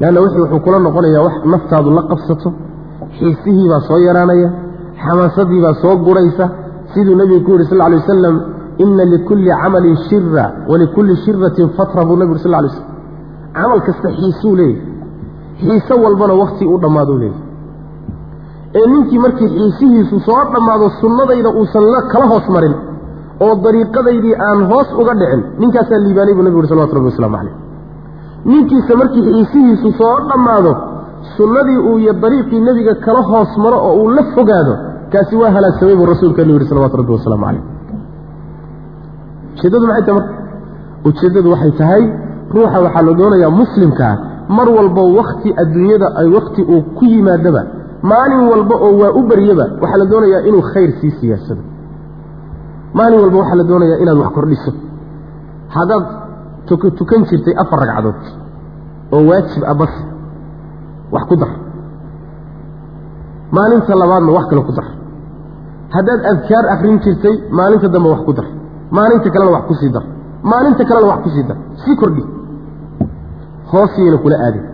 leanna wixii wuxuu kula noqonayaa wax naftaadu la qabsato xiisihii baa soo yaraanaya xamaasadii baa soo guraysa siduu nebigu ku yidhi sal alay wasalam ina likulli camalin shira walikulli shiratin fatra buu nebigu sal lay slam camal kasta xiisuu leeyahy xiise walbana wakti u dhammaaduu leeyahy ee ninkii markii xiisihiisu soo dhammaado sunnadayda uusan la kala hoos marin oo dariiqadaydii aan hoos uga dhicin ninkaasaa liibaanay buu nebigu yuri salawatu rabbi waslamu calayh. Ninkiisa markii xiisihiisu soo dhammaado sunnadii uu iyo dariiqii nebiga kala hoos maro oo uu la fogaado kaasi waa halaagsamay buu rasuulkeenu yihi salawatu rabbi wasalaamu calayh. Ujeeddadu maxay tahay marka ujeeddadu waxay tahay ruuxa waxaa la doonayaa muslimkaa mar walba wakhti adduunyada ay wakhti uu ku yimaadaba maalin walba oo waa u baryaba waxaa la doonayaa inuu khayr sii siyaasado maalin walba waxaa la doonayaa inaad wax kordhiso. Haddaad tukan jirtay afar ragcadood oo waajib ah bas wax ku dar. Maalinta labaadna wax kale ku dar. Haddaad adkaar akrin jirtay maalinta dambe wax ku dar. Maalinta kalena wax ku sii dar. Maalinta kalena wax ku sii dar. Sii kordhi. Hoosiyayna kula aadin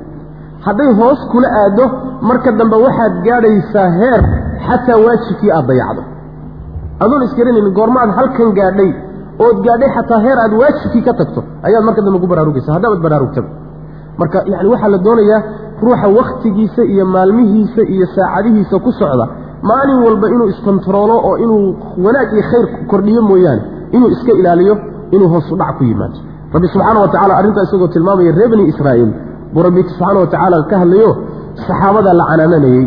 hadday hoos kula aaddo marka dambe waxaad gaadhaysaa heer xataa waajibkii aad dayacdo. Adoon isgaranaynin goormaad halkan gaadhay ood gaadhay xataa heer aad waajibkii ka tagto ayaad marka dambe ku baraarugaysa haddaabad baraarugtaba. Marka yani waxaa la doonayaa ruuxa wakhtigiisa iyo maalmihiisa iyo saacadihiisa ku socda maalin walba inuu iskontaroolo oo inuu wanaag iyo khayr kordhiyo mooyaane inuu iska ilaaliyo inuu hoos u dhac ku yimaado. Rabbi subxaana wa tacala arrintaa isagoo tilmaamaya reer bani israa'iil buu rabbika subxaana watacaala ka hadlayo saxaabadaa la canaananayey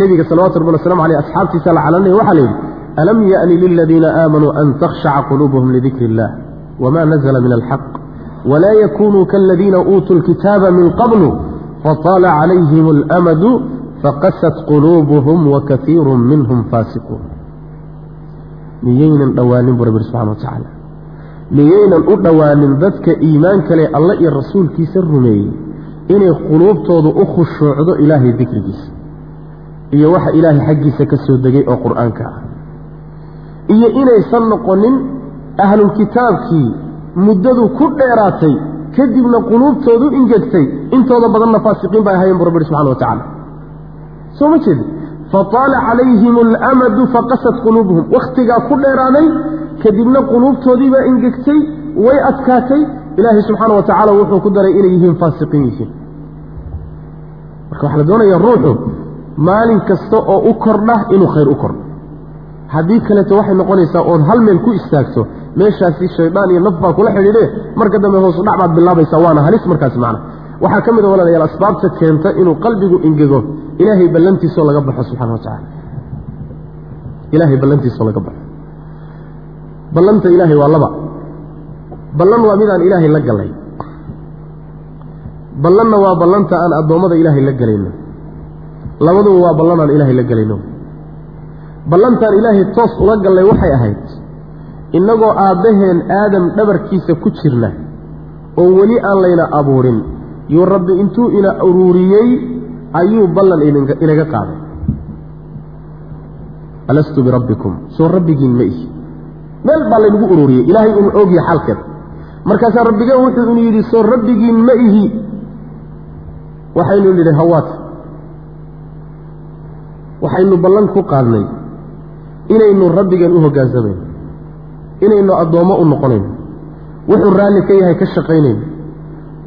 nebiga salawatu rabbi waslamu aleyh asxaabtiisa la canaananaya waxaa la yidhi alam yaani liladiina aamanuu an takhshaca quluubuhum lidikri illah wma nazla min alxaq walaa yakunuu kaladiina uutuu lkitaaba min qablu faطala calayhim اlamadu faqasat quluubuhum wakaiiru minhum faasiquun. Miyaynan dhowaanin buu rabbi subxana watacaala miyaynan u dhowaanin dadka iimaan kale alla iyo rasuulkiisa rumeeyey inay quluubtoodu u khushuucdo ilaahay dikrigiisa. Iyo waxa ilaahay xaggiisa ka soo degay oo qur'aanka ah. Iyo inaysan noqonin ahlulkitaabkii muddadu ku dheeraatay kadibna quluubtoodu ingegtay intooda badanna faasiqiin bay ahayen bu rabbi subxana wa tacala soo ma jeedi? Fataala calayhim alamadu faqasat quluubuhum. Wakhtigaa ku dheeraaday kadibna quluubtoodiibaa ingegtay way adkaatay. Ilaahay subxaana wa tacaala wuxuu ku daray inay yihiin faasiqiin yihiin marka waxaa la doonaya ruuxu maalin kasta oo u kordha inuu khayr u kordho haddii kaleeto waxay noqonaysaa ood hal meel ku istaagto meeshaasi shaydaan iyo naf baa kula xidhiidhe marka dambe hoosu dhac baad bilaabaysaa waana halis markaasi macna. Waxaa ka mid a walaalayaal asbaabta keenta inuu qalbigu ingego ilaahay ballantiisoo laga baxo subxana wa tacala ilaahay ballantiisoo laga baxo. Ballanta ilaahay waa laba. Ballan waa midaan ilaahay la galay ballanna waa ballanta aan addoommada ilaahay la gelayno. Labaduba waa ballan aan ilaahay la gelayno. Ballantaan ilaahay toos ula gallay waxay ahayd innagoo aabbaheen aadam dhabarkiisa ku jirna oo weli aan layna abuurin. Yuu rabbi intuu ina uruuriyey ayuu ballan inaga qaaday. Alastu birabbikum soo rabbigiin ma ihi. Meel baa laynagu uruuriyey ilaahay unu oogya xaalkeeda markaasaa rabbigeen wuxuu inu yidhi soo rabbigiin ma ihi waxaynu nidhi hawaata waxaynu ballan ku qaadnay inaynu rabbigeen u hoggaansamayno inaynu addoommo u noqonayno wuxuu raalli ka yahay ka shaqaynayno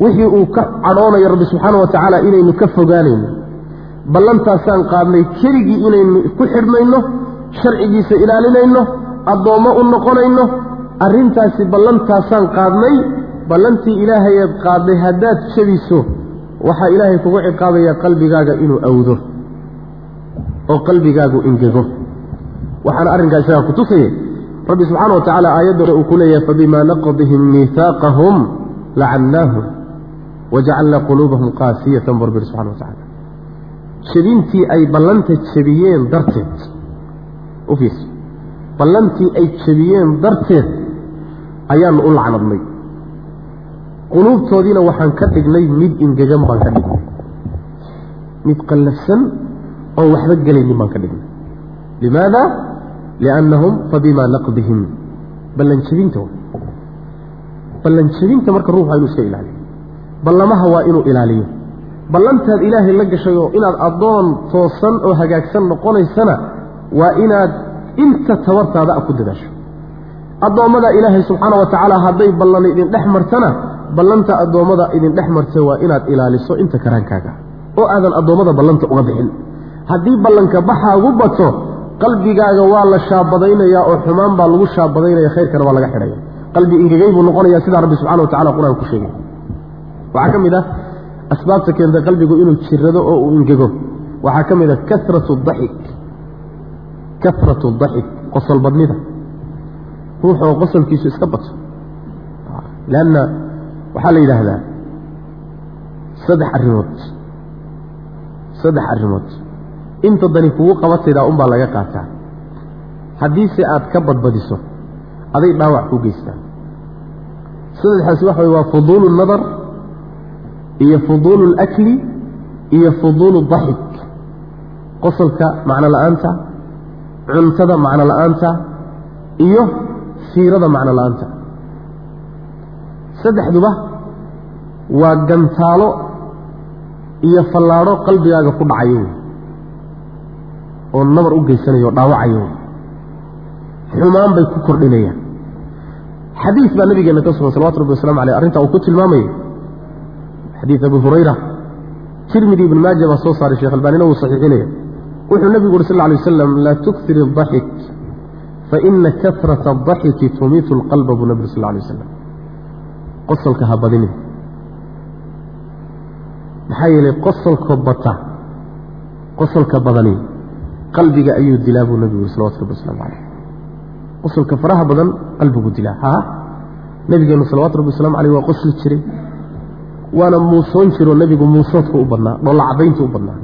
wixii uu ka cadhoonayo rabbi subxaana wa tacaala inaynu ka fogaanayno ballantaasaan qaadnay keligii inaynu ku xidhmayno sharcigiisa ilaalinayno addoommo u noqonayno arrintaasi ballantaasaan qaadnay ballantii ilaahayeed qaadday haddaad jabiso waxaa ilaahay kugu ciqaabayaa qalbigaaga inuu awdo oo qalbigaagu ingego. Waxaana arrinkaa isagaa ku tusaya rabbi subxaana wa tacaala aayadda uu ku leeyahay fabimaa naqdihim miihaaqahum lacannaahum wajacalnaa quluubahum qaasiyatan rabbi subxana wa tacala jebintii ay ballanta jebiyeen darteed u ballantii ay jebiyeen darteed ayaanu u lacnadnay quluubtoodiina waxaan ka dhignay mid ingegan baan ka dhignay. Mid qallafsan oon waxba gelaynin baan ka dhignay. Limaada? Liannahum fabimaa naqdihim. Ballan jebinta ballan jebinta marka ruuxu waa inuu iska ilaaliyo. Ballamaha waa inuu ilaaliyo. Ballantaad ilaahay la gashay oo inaad addoon toosan oo hagaagsan noqonaysana waa inaad inta tabartaada ku dadaasho. Addoommada ilaahay subxaana wa tacaala hadday ballan idin dhex martana ballanta addoommada idin dhex marta waa inaad ilaaliso inta karaankaaga. Oo aadan addoommada ballanta uga bixin. Haddii ballanka baxaagu bato qalbigaaga waa la shaabadaynayaa oo xumaan baa lagu shaabadaynaya khayrkana waa laga xidhaya. Qalbi ingegay buu noqonaya sidaa rabbi subxana wa tacala qur'aan ku sheegay. Waxaa ka mid ah asbaabta keenta qalbigu inuu jirado oo uu ingego. Waxaa ka mid ah karatu daxik karatu daxik qosol badnida. Ruuxoo qosolkiisu iska bato. Leanna waxaa la yidhaahdaa saddex arrimood saddex arrimood. Inta dani kugu qabataydaa unbaa laga qaataa. Haddiise aad ka badbadiso aday dhaawac ku geystaan. Saddexdaasi waxa way waa fuduulu nadar iyo fuduulu alakli iyo fuduulu daxik. Qosolka macno la'aanta cuntada macno la'aanta iyo fiirada macno la'aanta saddexduba waa gantaalo iyo fallaadho qalbigaaga ku dhacayo oo nabar u geysanayo oo dhaawacayo. Xumaan bay ku kordhinayaan. Xadiis baa nabigeena ka sugan salawatu rabbi waslamu aleyh arrintaa uu ku tilmaamaya xadiid abi hurayra tirmidi ibn maaja baa soo saaray sheekh albaanina wuu saxiixinaya wuxuu nebigu uri sal lla alay wasalam laa tuktir adaxik faina katrata adaxiki tumiitu alqalba buu nebigu sal lla alay wasalam qosolka ha badinin maxaa yeelay qosolka bata qosolka badani qalbiga ayuu dilaa buu nebigu yuri salawatu rabbi waslamu caleyh qosolka faraha badan qalbigu dilaa. Haa nabigeenu salawatu rabbi waslamu aleyh waa qosli jiray waana muusoon jiroo nebigu muusoodka u badnaa dhoolla caddaynta u badnaa.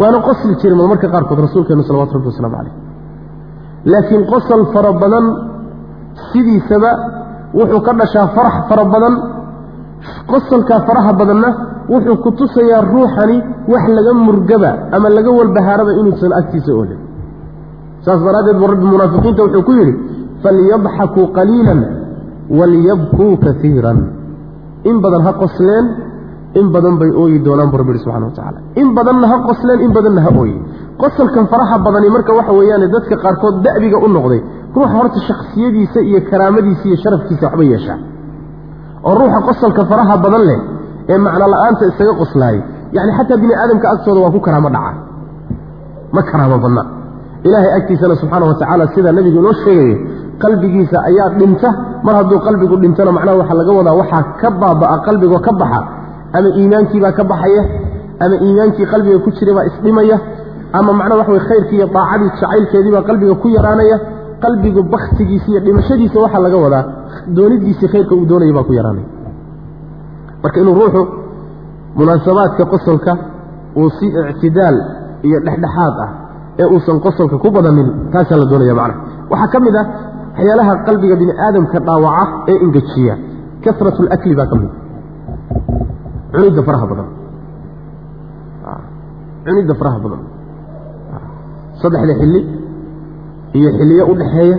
Waana qosli jiray marmarka qaarkood rasuulkeenu salawatu rabbi wasalaamu calayh. Laakiin qosol fara badan sidiisaba wuxuu ka dhashaa farax fara badan qosolkaa faraha badanna wuxuu ku tusayaa ruuxani wax laga murgaba ama laga walbahaaraba inuusan agtiisa oolin. Saas daraaddeed buu rabbi munaafiqiinta wuxuu ku yidhi falyadxakuu qaliilan waliyabkuu kaiiran in badan ha qosleen in badan bay ooyi doonaan buu rabbi yihi subxana wa tacala in badanna ha qosleen in badanna ha ooyi qosolkan faraha badani marka waxa weeyaane dadka qaarkood da'biga u noqday ruuxa horta shaksiyadiisa iyo karaamadiisa iyo sharafkiisa waxba yeeshaa oo ruuxa qosolka faraha badan leh ee macno la'aanta isaga qoslaayay. Yacni xataa bini aadamka agtooda waa ku karaamo dhacaa ma karaamo badna. Ilaahay agtiisana subxaana wa tacaala sidaa nebigu inoo sheegayo qalbigiisa ayaa dhinta. Mar hadduu qalbigu dhintona macnaha waxaa laga wadaa waxaa ka baaba'a qalbigoo ka baxa. Ama iimaankiibaa ka baxaya ama iimaankii qalbiga ku jiray baa isdhimaya ama macnaha waxa wey khayrkii iyo daacadii jacaylkeediibaa qalbiga ku yaraanaya qalbigu baktigiisa iyo dhimashadiisa waxaa laga wadaa doonidiisii khayrka uu doonaya baa ku yaraanaya marka inuu ruuxu munaasabaadka qosolka uu si ictidaal iyo dhexdhexaad ah ee uusan qosolka ku badanin taasaa la doonaya macnaha. Waxaa ka mid ah waxyaalaha qalbiga bini aadamka dhaawaca ee engejiya kasratu lakli baa ka mid cunidda faraha badan. Cunidda faraha badan. Saddexda xilli iyo xilliyo u dhaxeeya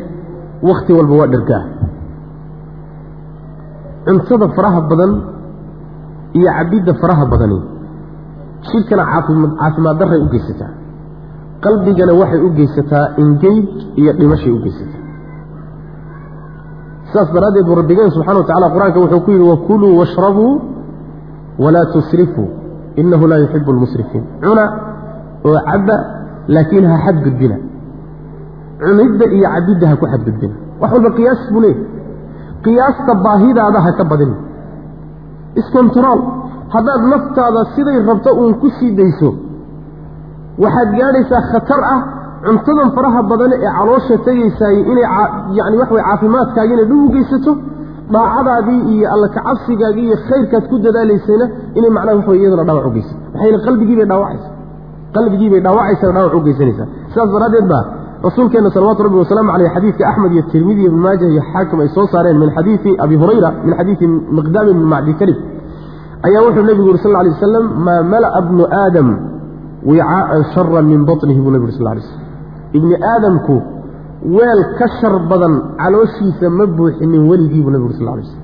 wakhti walba waa dhergaa cuntada faraha badan iyo cabidda faraha badani shirkana caafimaad darray u geysataa. Qalbigana waxay u geysataa ingeyg iyo dhimashay u geysataa. Sidaas daraaddeed buu rabbigeen subxana wa tacala qur'aanka wuxuu ku yidhi wakuluu washrabuu walaa tusrifuu inahu laa yuxibu lmusrifiin cuna oo cabba laakiin ha xadgudbina cunidda iyo cabidda ha ku xadgudbina wax walba qiyaas buu leeyahy qiyaasta baahidaada ha ka badin. Iskontarool haddaad naftaada siday rabto uun ku sii dayso waxaad gaadhaysaa khatar ah cuntadan faraha badane ee caloosha tegaysaay inay yani wax way caafimaadkaaga inay dhib u geysato daacadaadii iyo alla kacabsigaagii iyo khayrkaad ku dadaalaysayna inay macnaha wax way iyaduna dhaawac u geysato. Maxayna qalbigiibay dhaawacaysa qalbigiibay dhaawacaysa dhaawac u geysanaysaa. Sidaas daraaddeed baa rasuulkeenna salawaatu rabbi wasalaamu caleyh xadiidka axmed iyo tirmidi ibn maaja iyo xaakim ay soo saareen min xadiidi abi hurayra min xadiidi miqdaami bni macdi ayaa wuxuu nebigu yuri sal alay wasalam maa mala'a bnu aadam wicaaan sharan min baطnihi buu nebi uri sal lla alay slam ibni aadamku weel ka shar badan calooshiisa ma buuxinin weligii buu nebi uri sal lla alay slam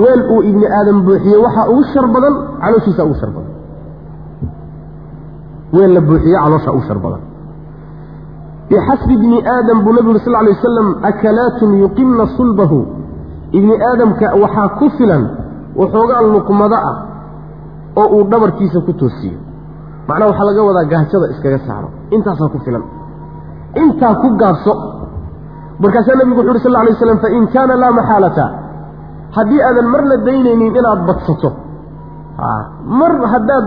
weel uu ibni aadam buuxiye waxaa ugu shar badan calooshiisa ugu shar badan. Weel la buuxiye caloosha ugu shar badan bixasbi ibni aadam buu uri sal alay wasalam akalaatun yuqimna sulbahu. Ibni aadamka waxaa ku filan waxoogaa luqmado ah oo uu dhabarkiisa ku toosiyo. Macnaha waxaa laga wadaa gaajada iskaga saaro. Intaasaa ku filan. Intaa ku gaabso markaasaa nebigu wuxu uhi sal alay waslam fain kaana laa maxaalata. Haddii aadan marna daynaynin inaad badsato mar haddaad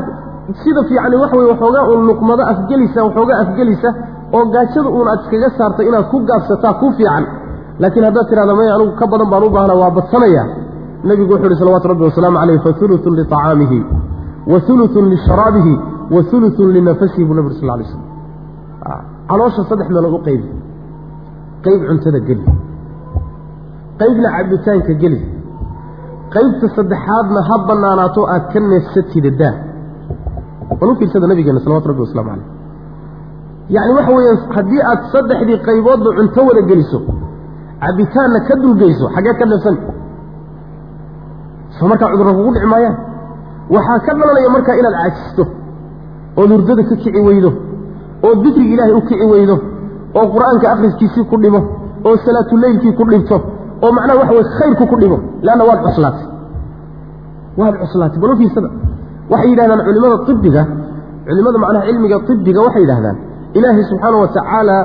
sida fiicani waxa weye waxoogaa uun luqmado afgelisa waxoogaa afgelisa oo gaajada uun aad iskaga saarta inaad ku gaabsataa ku fiican. Laakiin haddaad tidhahda maya anugu ka badan baan u baahna waa badsanaya nebigu wuxu uhi salawatu rabbi wasalaamu caleyh fa hulutun liطacaamihi wa hulutun lisharaabihi wa hulutun linafasihi buu nabig sal lay slam caloosha saddex meelood u qaybi. Qayb cuntada geli. Qaybna cabitaanka geli. Qaybta saddexaadna ha banaanaato aad ka neefsatida daa. Bal u fiirsada nabigeena salawatu rabbi waslamu caleyh yacni waxa weeye haddii aad saddexdii qayboodba cunto wada geliso cabitaanna ka dulgeyso xaggee ka neefsan soo markaa cudurra kugu dhici maayaan. Waxaa ka dhalanaya markaa inaad caajisto ood hurdada ka kici weydo oo dikriga ilaahay u kici weydo oo qur'aanka akhriskiisii ku dhimo oo salaatuleylkii ku dhibto oo macnaha waxa weye khayrku ku dhimo leanna waad cuslaatay. Waad cuslaatay bal waxay yidhahdaan culimmada ibiga culimmada macnaha cilmiga ibiga waxay yidhahdaan ilaahay subxaana wa tacaala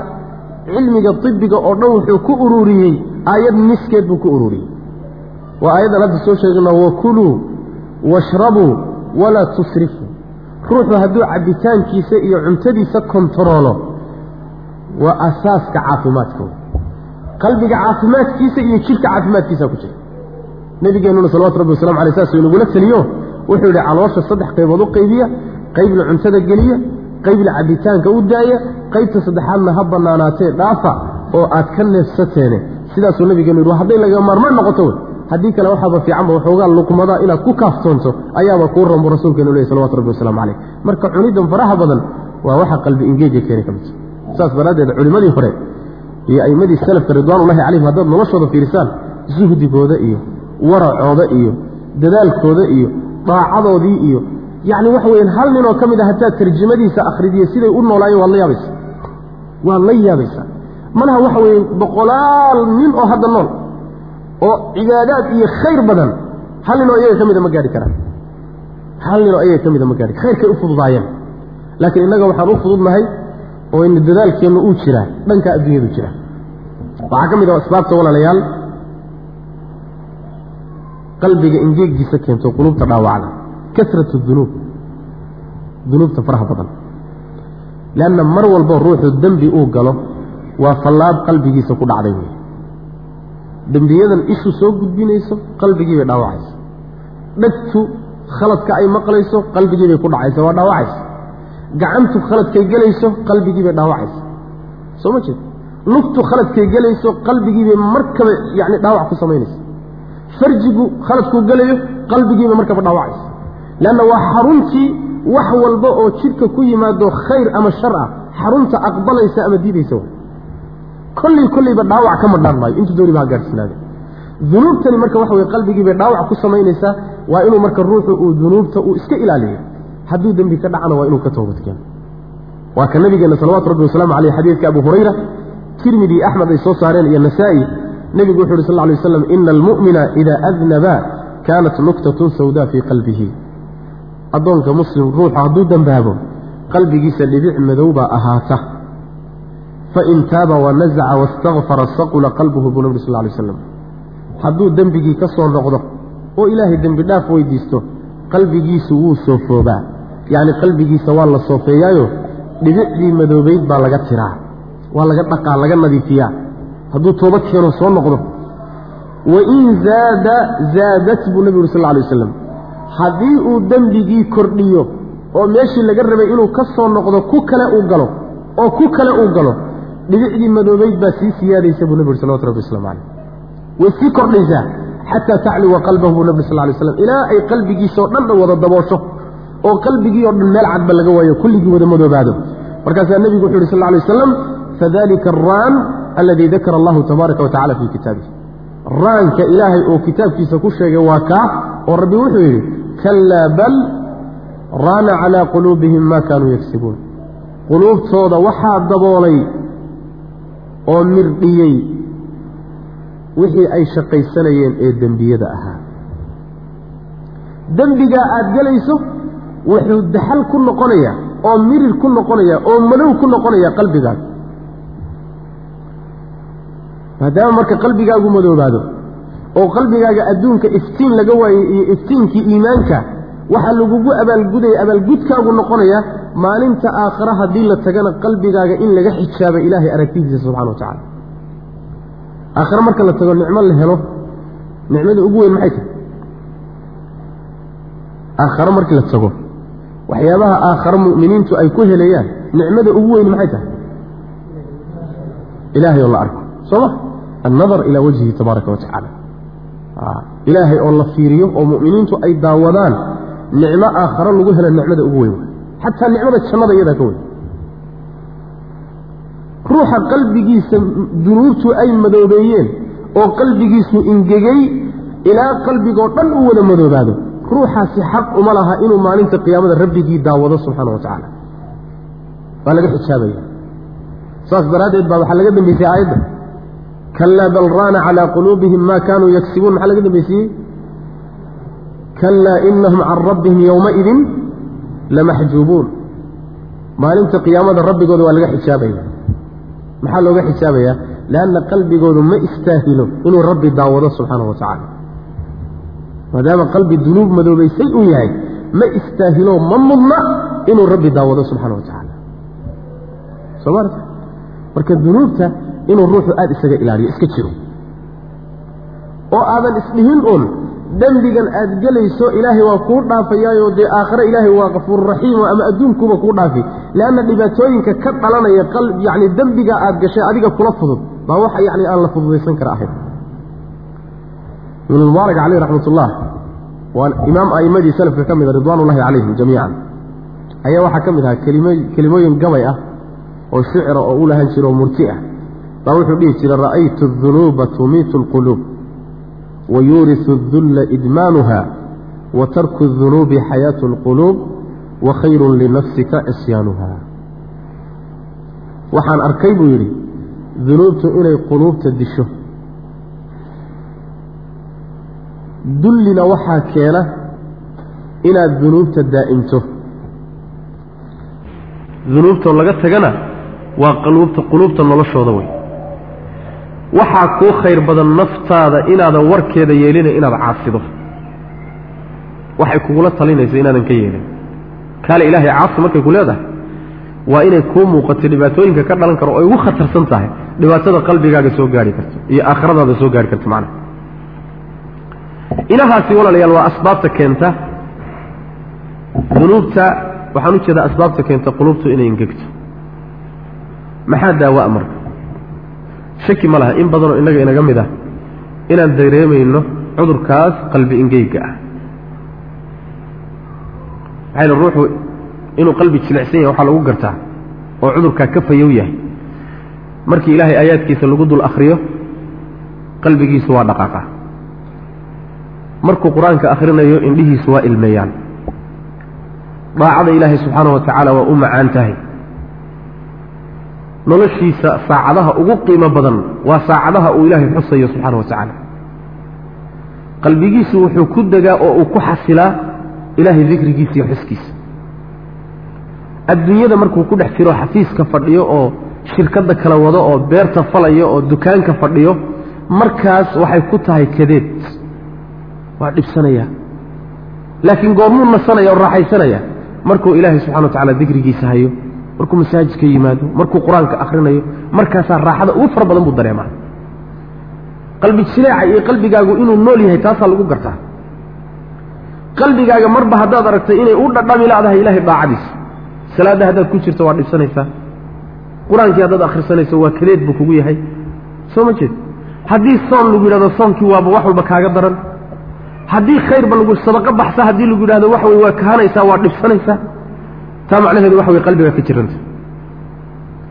cilmiga ibiga oo dhan wuxuu ku ururiyey aayad niskeed buu ku ururiyey. Waa aayaddan hadda soo sheegna wakuluu washrabuu walaa tusrifuu. Ruuxu hadduu cabbitaankiisa iyo cuntadiisa kontaroolo waa asaaska caafimaadka. Qalbiga caafimaadkiisa iyo jidhka caafimaadkiisa ku jira. Nebigeenuna salawatu rabbi wasalamu alay saasuu inagula teliyo wuxuu yidhi caloosha saddex qaybood u qaybiya qaybna cuntada geliya qaybna cabitaanka u daaya qaybta saddexaadna ha banaanaatee dhaafa oo aad ka neefsateene. Sidaasuu nabigeenu yidhi hadday laga maarmaan noqoto wey. Haddii kale waxaaba fiicanba waxoogaa luqmada inaad ku kaaftoonto ayaaba kuu rambu rasuulkeenu lehy salawatu rabbi waslamu caleyh marka cunidan faraha badan waa waxa qalbi ingeeja keeni ka midta saas daraaddeed culimmadii hore iyo aimmadii salafka ridwaanullahi calayhim haddaad noloshooda fiirisaan suhdigooda iyo waracooda iyo dadaalkooda iyo daacadoodii iyo yacni waxa weyaan hal ninoo ka mid a haddaad tarjamadiisa akhridiyo siday u noolaayeen waad la yaabaysa waad la yaabaysaa. Malaha waxa weeye boqolaal nin oo hadda nool oo cibaadaad iyo khayr badan hal ninoo iyaga ka mida ma gaadhi karaan. Hal ninoo iyaga ka mida ma gaadhi khayrkay u fududaayeen. Laakiin innaga waxaan u fududnahay oo ina dadaalkeennu uu jiraa dhankaa adduunyadu jira waxaa ka mid ah asbaabta walaalayaal qalbiga ingeeggiisa keento quluubta dhaawacda kasratu dunuub dunuubta faraha badan. Leanna mar walbo ruuxu dembi uu galo waa fallaab qalbigiisa ku dhacday wey dembiyadan ishu soo gudbinayso qalbigii bay dhaawacaysa dhegtu khaladka ay maqlayso qalbigii bay ku dhacaysa waa dhaawacaysa gacantu khaladkay gelayso qalbigii bay dhaawacaysa soo ma jeed lugtu khaladkay gelayso qalbigii bay markaba yani dhaawac ku samaynaysa farjigu khaladkuu gelayo qalbigiiba markaba dhaawacaysa leanna waa xaruntii wax walba oo jidhka ku yimaado khayr ama shar ah xarunta aqbalaysa ama diidaysa kolley kolleyba dhaawac ka madhaan maayo dooniba ha gaadhsinaade dunuubtani marka waxa weye qalbigii bay dhaawac ku samaynaysaa waa inuu marka ruuxu uu dunuubta uu iska ilaaliyo. Hadduu dembi ka dhacana waa inuu ka toobadkeeno. Waa ka nabigeena salawatu rabbi wasalaamu caleyh xadiidka abu hurayra tirmidi axmed ay soo saareen iyo nasaa-i. Nebigu wuxu uhi sal ly waslam ina almu'mina idaa adnaba kaanat nuktatun sawdaa fii qalbihi addoonka muslim ruuxu hadduu dembaabo qalbigiisa dhibic madow baa ahaata. Fain taaba wanazaca wastakfara saqula qalbuhu buu nabig sal lay slam hadduu dembigii ka soo noqdo oo ilaahay dembi dhaaf weydiisto qalbigiisu wuu soofoobaa yacni qalbigiisa waa la soofeeyaayo dhibicdii madoobeyd baa laga tiraa waa laga dhaqaa laga nadiifiyaa. Hadduu tooba keeno soo noqdo wain zaada zaadat buu nebigu uri sal alay wasalam haddii uu dembigii kordhiyo oo meeshii laga rabay inuu ka soo noqdo ku kale uu galo oo ku kale uu galo dhibicdii madoobeyd baa sii siyaadaysa buu uri salawatu rabbi waslamu caleyh way sii kordhaysaa xataa tacluwa qalbahu buu nebi sal lay slam ilaa ay qalbigiisao dhan dhan wada daboosho oo qalbigii oo dhan meel cadba laga waayo kulligii wada madoobaado. Markaasaa nebigu wuxu yhi sal lay wasalam fadalika araan aladii dakara allahu tabaaraka wa tacala fii kitaabihi raanka ilaahay oo kitaabkiisa ku sheegay waa kaa oo rabbi wuxuu yidhi kallaa bal raana calaa quluubihim maa kaanuu yagsibuun quluubtooda waxaa daboolay oo mirdhiyey wixii ay shaqaysanayeen ee dembiyada ahaa. Dembigaa aada gelayso wuxuu daxal ku noqonayaa oo mirir ku noqonaya oo madow ku noqonaya qalbigaaga maadaama marka qalbigaagu madoobaado oo qalbigaaga adduunka iftiin laga waayey iyo iftiinkii iimaanka waxaa lagugu abaalgudaya abaalgudkaagu noqonaya maalinta aakhare haddii la tagana qalbigaaga in laga xijaaba ilaahay aragtidiisa subxana wa tacala aakhare marka la tago nicmo la helo nicmada ugu weyn maxay tahay? Aakhare markii la tago waxyaabaha aakhare mu'miniintu ay ku helayaan nicmada ugu weyn maxay tahay? Ilaahay oo la arko. Soo ma? Annadar ilaa wajhihi tabaaraka wa ilaahay oo la fiiriyo oo mu'miniintu ay daawadaan nicmo aakhare lagu helo nicmada ugu weyn. Xataa nicmada jannada iyadaa ka weyn. Ruuxa qalbigiisa dunuubtu ay madoobeeyeen oo qalbigiisu ingegay ilaa qalbigoo dhan u wada madoobaado. Ruuxaasi xaq uma laha inuu maalinta qiyaamada rabbigii daawado subxaana wa tacaala waa laga xijaabaya. Saas daraaddeed baa waxaa laga dambeysay aayadda kalaa bal raana calaa quluubihim maa kaanuu yagsibuun maxaa laga dambeysiyey kalaa inahum can rabbihim yowmaidin lamaxjuubuun maalinta qiyaamada rabbigooda waa laga xijaabaya maxaa looga xijaabayaa lianna qalbigoodu ma istaahilo inuu rabbi daawado subxaana wa tacaala maadaama qalbi dunuub madoobaysay uu yahay ma istaahilo ma mudna inuu rabbi daawado subxaana wa tacaala soo maarta marka dunuubta inuu ruuxu aada isaga ilaaliyo iska jiro. oo aadan isdhihin uun dembigan aad gelayso ilaahay waa kuu dhaafayaayoo dee aakhare ilaahay waa kafuururaxiimo ama adduunkuuba kuu dhaafi. Leanna dhibaatooyinka ka dhalanaya yacni dembiga aad gashay adiga kula fudud baa waxa yacni aan la fududaysan kara ahayn. Ibnulmubaarak caleyh raxmatullah waa imaam a'immadii salafka ka mida ridwaanullahi calayhim jamiican. Ayaa waxaa ka mid ahaa kelimo kelimooyin gabay ah oo shicra oo u lahan jira oo murti ah baa wuxuu dhihi jiray ra'aytu adunuuba tumiitu alquluub wa yuurisu adulla idmaanuha wa tarku adunuubi xayaatu alquluub wa khayrun linafsika cisyaanuha waxaan arkay buu yidhi dunuubtu inay quluubta disho. Dullina waxaa keena inaad dunuubta daa'imto. Dunuubtoo laga tagana waa quluubta quluubta noloshooda wey waxaa kuu khayr badan naftaada inaadan warkeeda yeelina inaad caasido. Waxay kugula talinaysa inaadan ka yeelin. Kaale ilaahay caasi markay ku leedahay waa inay kuu muuqato dhibaatooyinka ka dhalan karo oo ay ugu khatarsan tahay. Dhibaatada qalbigaaga soo gaari karto iyo aakhiradaada soo gaari karto macnaha. Inahaasi walaalayaal waa asbaabta keenta dunuubta waxaan u jeedaa asbaabta keenta qulubtu inay ingegto maxaa daawa marka shaki ma laha in badanoo innaga inaga mid ah inaan dareemayno cudurkaas qalbi ingeyga ah. Maxayna ruuxu inuu qalbi jilicsan yahay waxaa lagu gartaa oo cudurkaa ka fayow yahay. Markii ilaahay aayaadkiisa lagu dul akhriyo qalbigiisu waa dhaqaaqa. Markuu qur'aanka akhrinayo indhihiisu waa ilmeeyaan. Daacada ilaahay subxaana wa tacaala waa u macaan tahay noloshiisa saacadaha ugu qiimo badan waa saacadaha uu ilaahay xusayo subxaana wa tacaala. Qalbigiisu wuxuu ku degaa oo uu ku xasilaa ilaahay dikrigiisa iyo xuskiisa. Adduunyada markuu ku dhex jiro xafiiska fadhiyo oo shirkadda kala wado oo beerta falayo oo dukaanka fadhiyo markaas waxay ku tahay kadeed. Waa dhibsanaya. Laakiin goormuu nasanaya oo raaxaysanaya. Markuu ilaahay subxana wa tacala dikrigiisa hayo markuu masaajidka yimaado markuu qur'aanka akhrinayo markaasaa raaxada ugu fara badan buu dareemaa. Qalbi jileeca iyo qalbigaagu inuu nool yahay taasaa lagu gartaa. Qalbigaaga marba haddaad aragtay inay u dhadhami laadahay ilaahay daacadiisa salaadda haddaad ku jirto waa dhibsanaysaa. Qur'aankii haddaad akhrisanayso waa kaleed buu kugu yahay. Soo ma jeed? Haddii soon lagu yidhahdo soonkii waaba wax walba kaaga daran. Haddii khayrba lagu sadaqo baxsa haddii lagu yidhahdo wax wey waa kahanaysaa waa dhibsanaysaa taa macnaheedu waxa wey qalbigaa ka jiranta.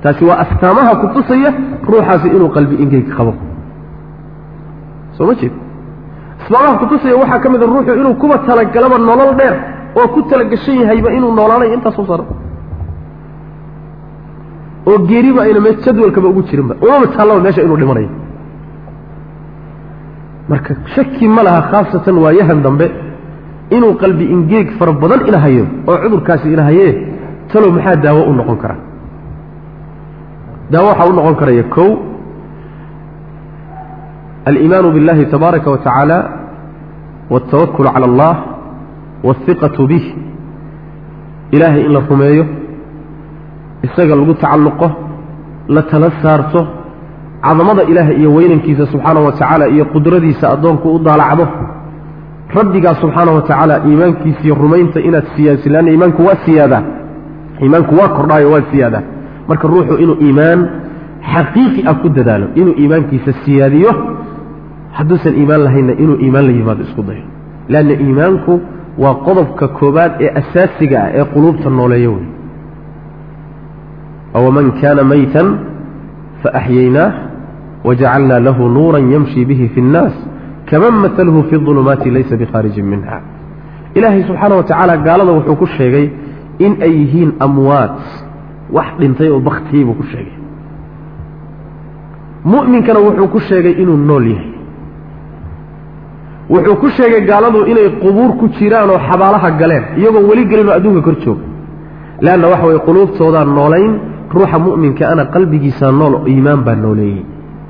Taasi waa astaamaha ku tusaya ruuxaasi inuu qalbi ingeyg qabo. Soo ma jeed? Asbaabaha kutusaya waxaa ka mid a ruuxu inuu kuba talagalaba nolol dheer oo ku talagashan yahayba inuu noolaanayo intaasoo sano oo geeriba ayna me jadwalkaba ugu jirinba. Umama taallaba meesha inuu dhimanayo. Marka shaki ma laha khaasatan waayahan dambe inuu qalbi ingeeg fara badan ina hayo oo cudurkaasi ina hayee talow maxaa daawo u noqon kara daawo waxaa u noqon karaya kow aliimaanu biاllahi tabaaraka wa tacaala wاltawakul cala allah wاlhiqatu bih ilaahay in la rumeeyo isaga lagu tacalluqo la tala saarto cadamada ilaahay iyo weynankiisa subxaana wa tacaala iyo qudradiisa addoonku u daalacdo rabbigaa subxaana wa tacaala iimaankiisa iyo rumaynta inaad siyaadsi leanna iimaanku waa siyaadaa iimaanku waa kordhaayo waa siyaadaa marka ruuxu inuu iimaan xaqiiqi ah ku dadaalo inuu iimaankiisa siyaadiyo hadduusan iimaan lahaynna inuu iimaan la yimaado isku dayo. Leanna iimaanku waa qodobka koobaad ee asaasiga ah ee quluubta nooleeyo wey awaman kaana maytan faaxyaynaah wajacalnaa lahu nuuran yamshi bihi fi اnnaas kaman matalhu fi ظulumaati laysa bikhaarijin minha. Ilaahay subxaana wa tacaala gaalada wuxuu ku sheegay in ay yihiin amwaat wax dhintay oo baktiyey buu ku sheegay. Mu'minkana wuxuu ku sheegay inuu nool yahay. Wuxuu ku sheegay gaaladu inay qubuur ku jiraan oo xabaalaha galeen iyagoo weli gelin oo adduunka kor jooga. Leanna waxa weye quluubtoodaan noolayn ruuxa mu'minka ana qalbigiisa nool iimaan baa nooleeyey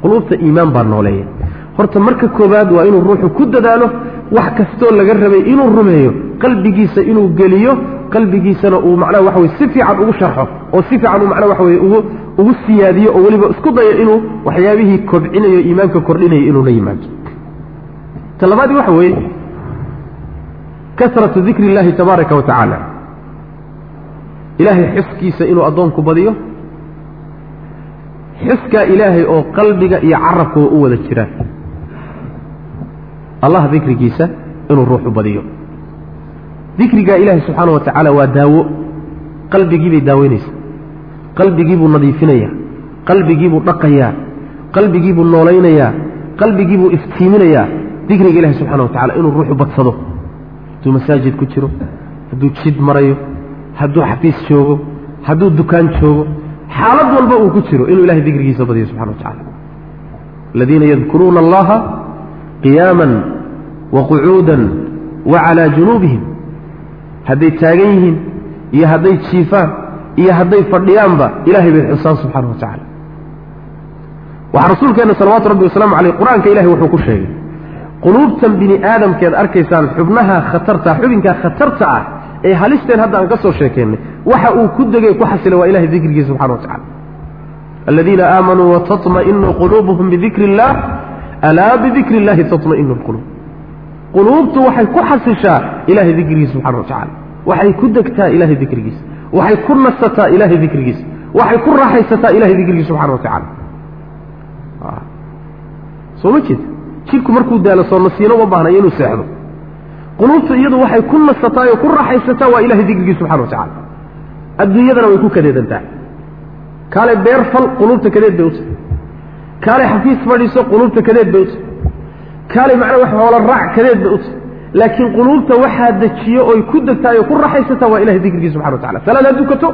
quluubta iimaan baa nooleeyey horta marka koowaad waa inuu ruuxu ku dadaalo wax kastoo laga rabay inuu rumeeyo qalbigiisa inuu geliyo qalbigiisana uu macnaha waxa weye si fiican ugu sharxo oo si fiican uu macnaha waxa weye ugu ugu siyaadiyo oo weliba isku dayo inuu waxyaabihii kobcinayo iimaanka kordhinayo inuu la yimaado. Ta labaadii waxa weeye kasratu dikri illahi tabaaraka wa tacaala. Ilaahay xiskiisa inuu addoonku badiyo. Xiskaa ilaahay oo qalbiga iyo carabkuba u wada jiraan allah dikrigiisa inuu ruuxu badiyo. Dikrigaa ilaahay subxaana wa tacaala waa daawo. Qalbigii bay daaweynaysaa. Qalbigii buu nadiifinayaa. Qalbigii buu dhaqayaa. Qalbigii buu noolaynayaa qalbigii buu iftiiminayaa. Dikriga ilahi subxana wa tacala inuu ruuxu badsado. Hadduu masaajid ku jiro hadduu jid marayo hadduu xafiis joogo hadduu dukaan joogo xaalad walba uu ku jiro inuu ilahay dikrigiisa badiyo subxana wa tacala aladiina yadkuruuna allaha qiyaaman wa qucuudan wa calaa junuubihim. Hadday taagan yihiin iyo hadday jiifaan iyo hadday fadhiyaanba ilahay bay xusaan subxaana wa tacala waxaa rasuulkeenna salawaatu rabbi wasalaamu caleyh qur'aanka ilahay wuxuu ku sheegay quluubtan bini aadamkeed arkaysaan xubnaha khatarta xubinkaa khatarta ah ee halisteen hadda aan ka soo sheekeynay waxa uu ku degay ku xasilay waa ilahay dikrigiisa subxana wa tacala aladiina aamanuu watatma'inu quluubuhum bidikri illah alaa bidikri illahi tatma'inu lquluub quluubtu waxay ku xasishaa ilahay dikrigiisa subxana wa tacala waxay ku degtaa ilahay dikrigiisa waxay ku nasataa ilahay dikrigiisa waxay ku raaxaysataa ilahay dikrigiisa subxana wa tacala soo ma jeed jidhku markuu daalo soo nasiino uma baahnayo inuu seexdo quluubtu iyadu waxay ku nasataa oo ku raaxaysataa waa ilahay dikrigiisa subxana wa tacala adduunyadana way ku kadeedantaa kaalay beer fal quluubta kadeed bay u tahay kaalay xafiis fadhiiso quluubta kadeed bay u tahay kaalay macnaa wax hoola raac kadeed bay u tahay laakiin quluubta waxaa dejiyo oy ku degtaay oo ku raaxaysataa waa ilahay dikrigiisa subxana wa tacala salaad ha dukato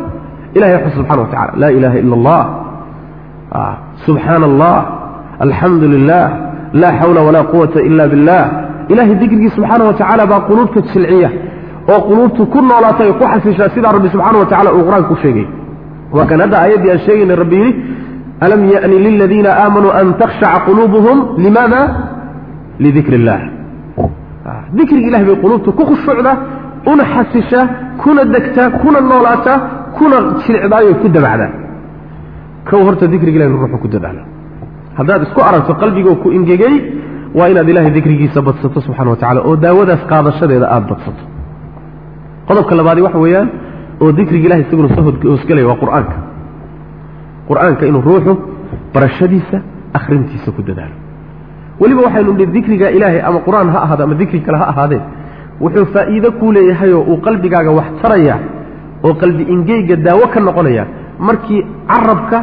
ilahay xus subxana wa tacala laa ilaha ila allah subxaana allah alxamdu lilah laa xawla walaa quwata ila billah. Ilahay dikrigiisa subxaana wa tacaala baa quluubta jilciya oo quluubtu ku noolaatay oo ku xasishaa sidaa rabbi subxaana wa tacala uu qur'aanka ku sheegay. Waa kan hadda aayaddii aan sheegaynay rabbi yidhi alam ya'ni liladiina aamanuu an takhshaca quluubuhum limaada lidikri illah dikriga ilahay bay quluubta ku khushuucdaa una xasishaa kuna degtaa kuna noolaataa kuna jilcdaayo ku dabacdaa kow horta dikriga ilahi ruuxu ku dadaalo haddaad isku aragto qalbigoo ku ingegay waa inaad ilahay dikrigiisa badsato subxana wa tacala oo daawadaas qaadashadeeda aada badsato qodobka labaadi waxa weeyaan oo dikriga ilahay isaguna soo hoosgelaya waa qur'aanka qur'aanka inuu ruuxu barashadiisa akhrintiisa ku dadaalo. Weliba waxaynu nihi dikriga ilaahay ama qur'aan ha ahaado ama dikri kale ha ahaadee wuxuu faa'iido kuu leeyahayoo uu qalbigaaga wax taraya oo qalbi ingeyga daawo ka noqonaya markii carabka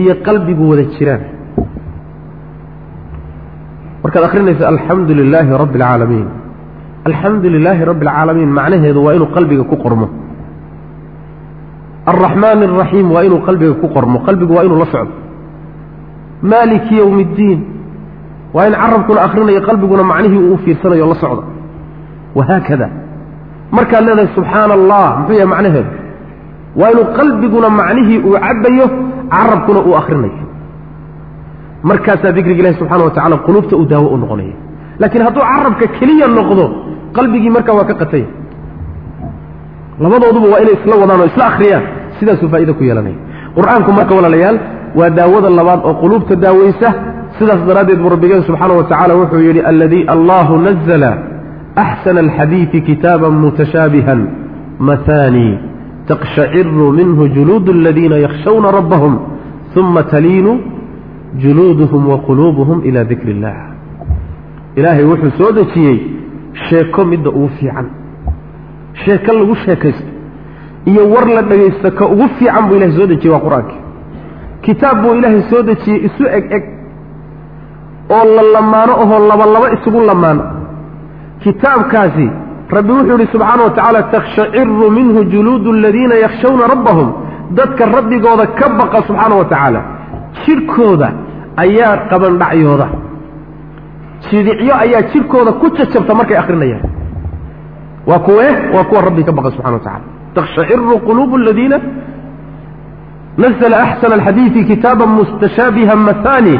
iyo qalbigu wada jiraan. Markaad akhrinayso alxamdu lilaahi rabbi alcaalamiin alxamdu lilaahi rabbi alcaalamiin macnaheedu waa inuu qalbiga ku qormo alraxmaani alraxiim waa inuu qalbiga ku qormo. qalbigu waa inuu la socdo. maaliki yowmi iddiin waa in carabkuna akhrinayo qalbiguna macnihii uu fiirsanayo la socdo. wahaakada markaad leedahay subxaana allah muxuu yahay macnaheedu? waa inuu qalbiguna macnihii uu cabbayo carabkuna uu akhrinayo markaasaa dikriga ilahi subxana wa tacala quluubta uu daawo u noqonaya. laakiin hadduu carabka keliya noqdo qalbigii markaa waa ka qataya labadooduba waa inay isla wadaan oo isla akhriyaan. Sidaasuu faa'ido ku yeelanaya qur'aanku marka walaalayaal waa daawada labaad oo quluubta daaweysa sidaas daraaddeed buu rabbigeen subxaana wa tacala wuxuu yidhi alladii allahu nazla axsana alxadiidi kitaaban mutashaabihan mahaani taqshaciru minhu juluudu aladiina yakhshawna rabbahum uma taliinu juluuduhum wa quluubuhum ila dikri illah ilaahay wuxuu soo dejiyey sheeko midda ugu fiican sheeko lagu sheekaysto iyo war la dhagaysto ka ugu fiican buu ilahay soo dejiyey waa qur'aanki kitaab buu ilaahay soo dejiyey isu eg eg oo la lamaano ohoo laba isugu lamaano. Kitaabkaasi rabbi wuxuu yidhi subxaana wa tacaala takhshaciru minhu juluudu aladiina yakhshawna rabbahum. Dadka rabbigooda ka baqa subxaana wa tacaala. Jidhkooda ayaa qabandhacyooda jidicyo ayaa jidhkooda ku jajabta markay akrinayaan waa kuwee waa kuwa rabbi ka baqa subxana wa tacala takhshaciru quluubu aladiina nazla axsana alxadiidi kitaaba mustashaabiha mahaani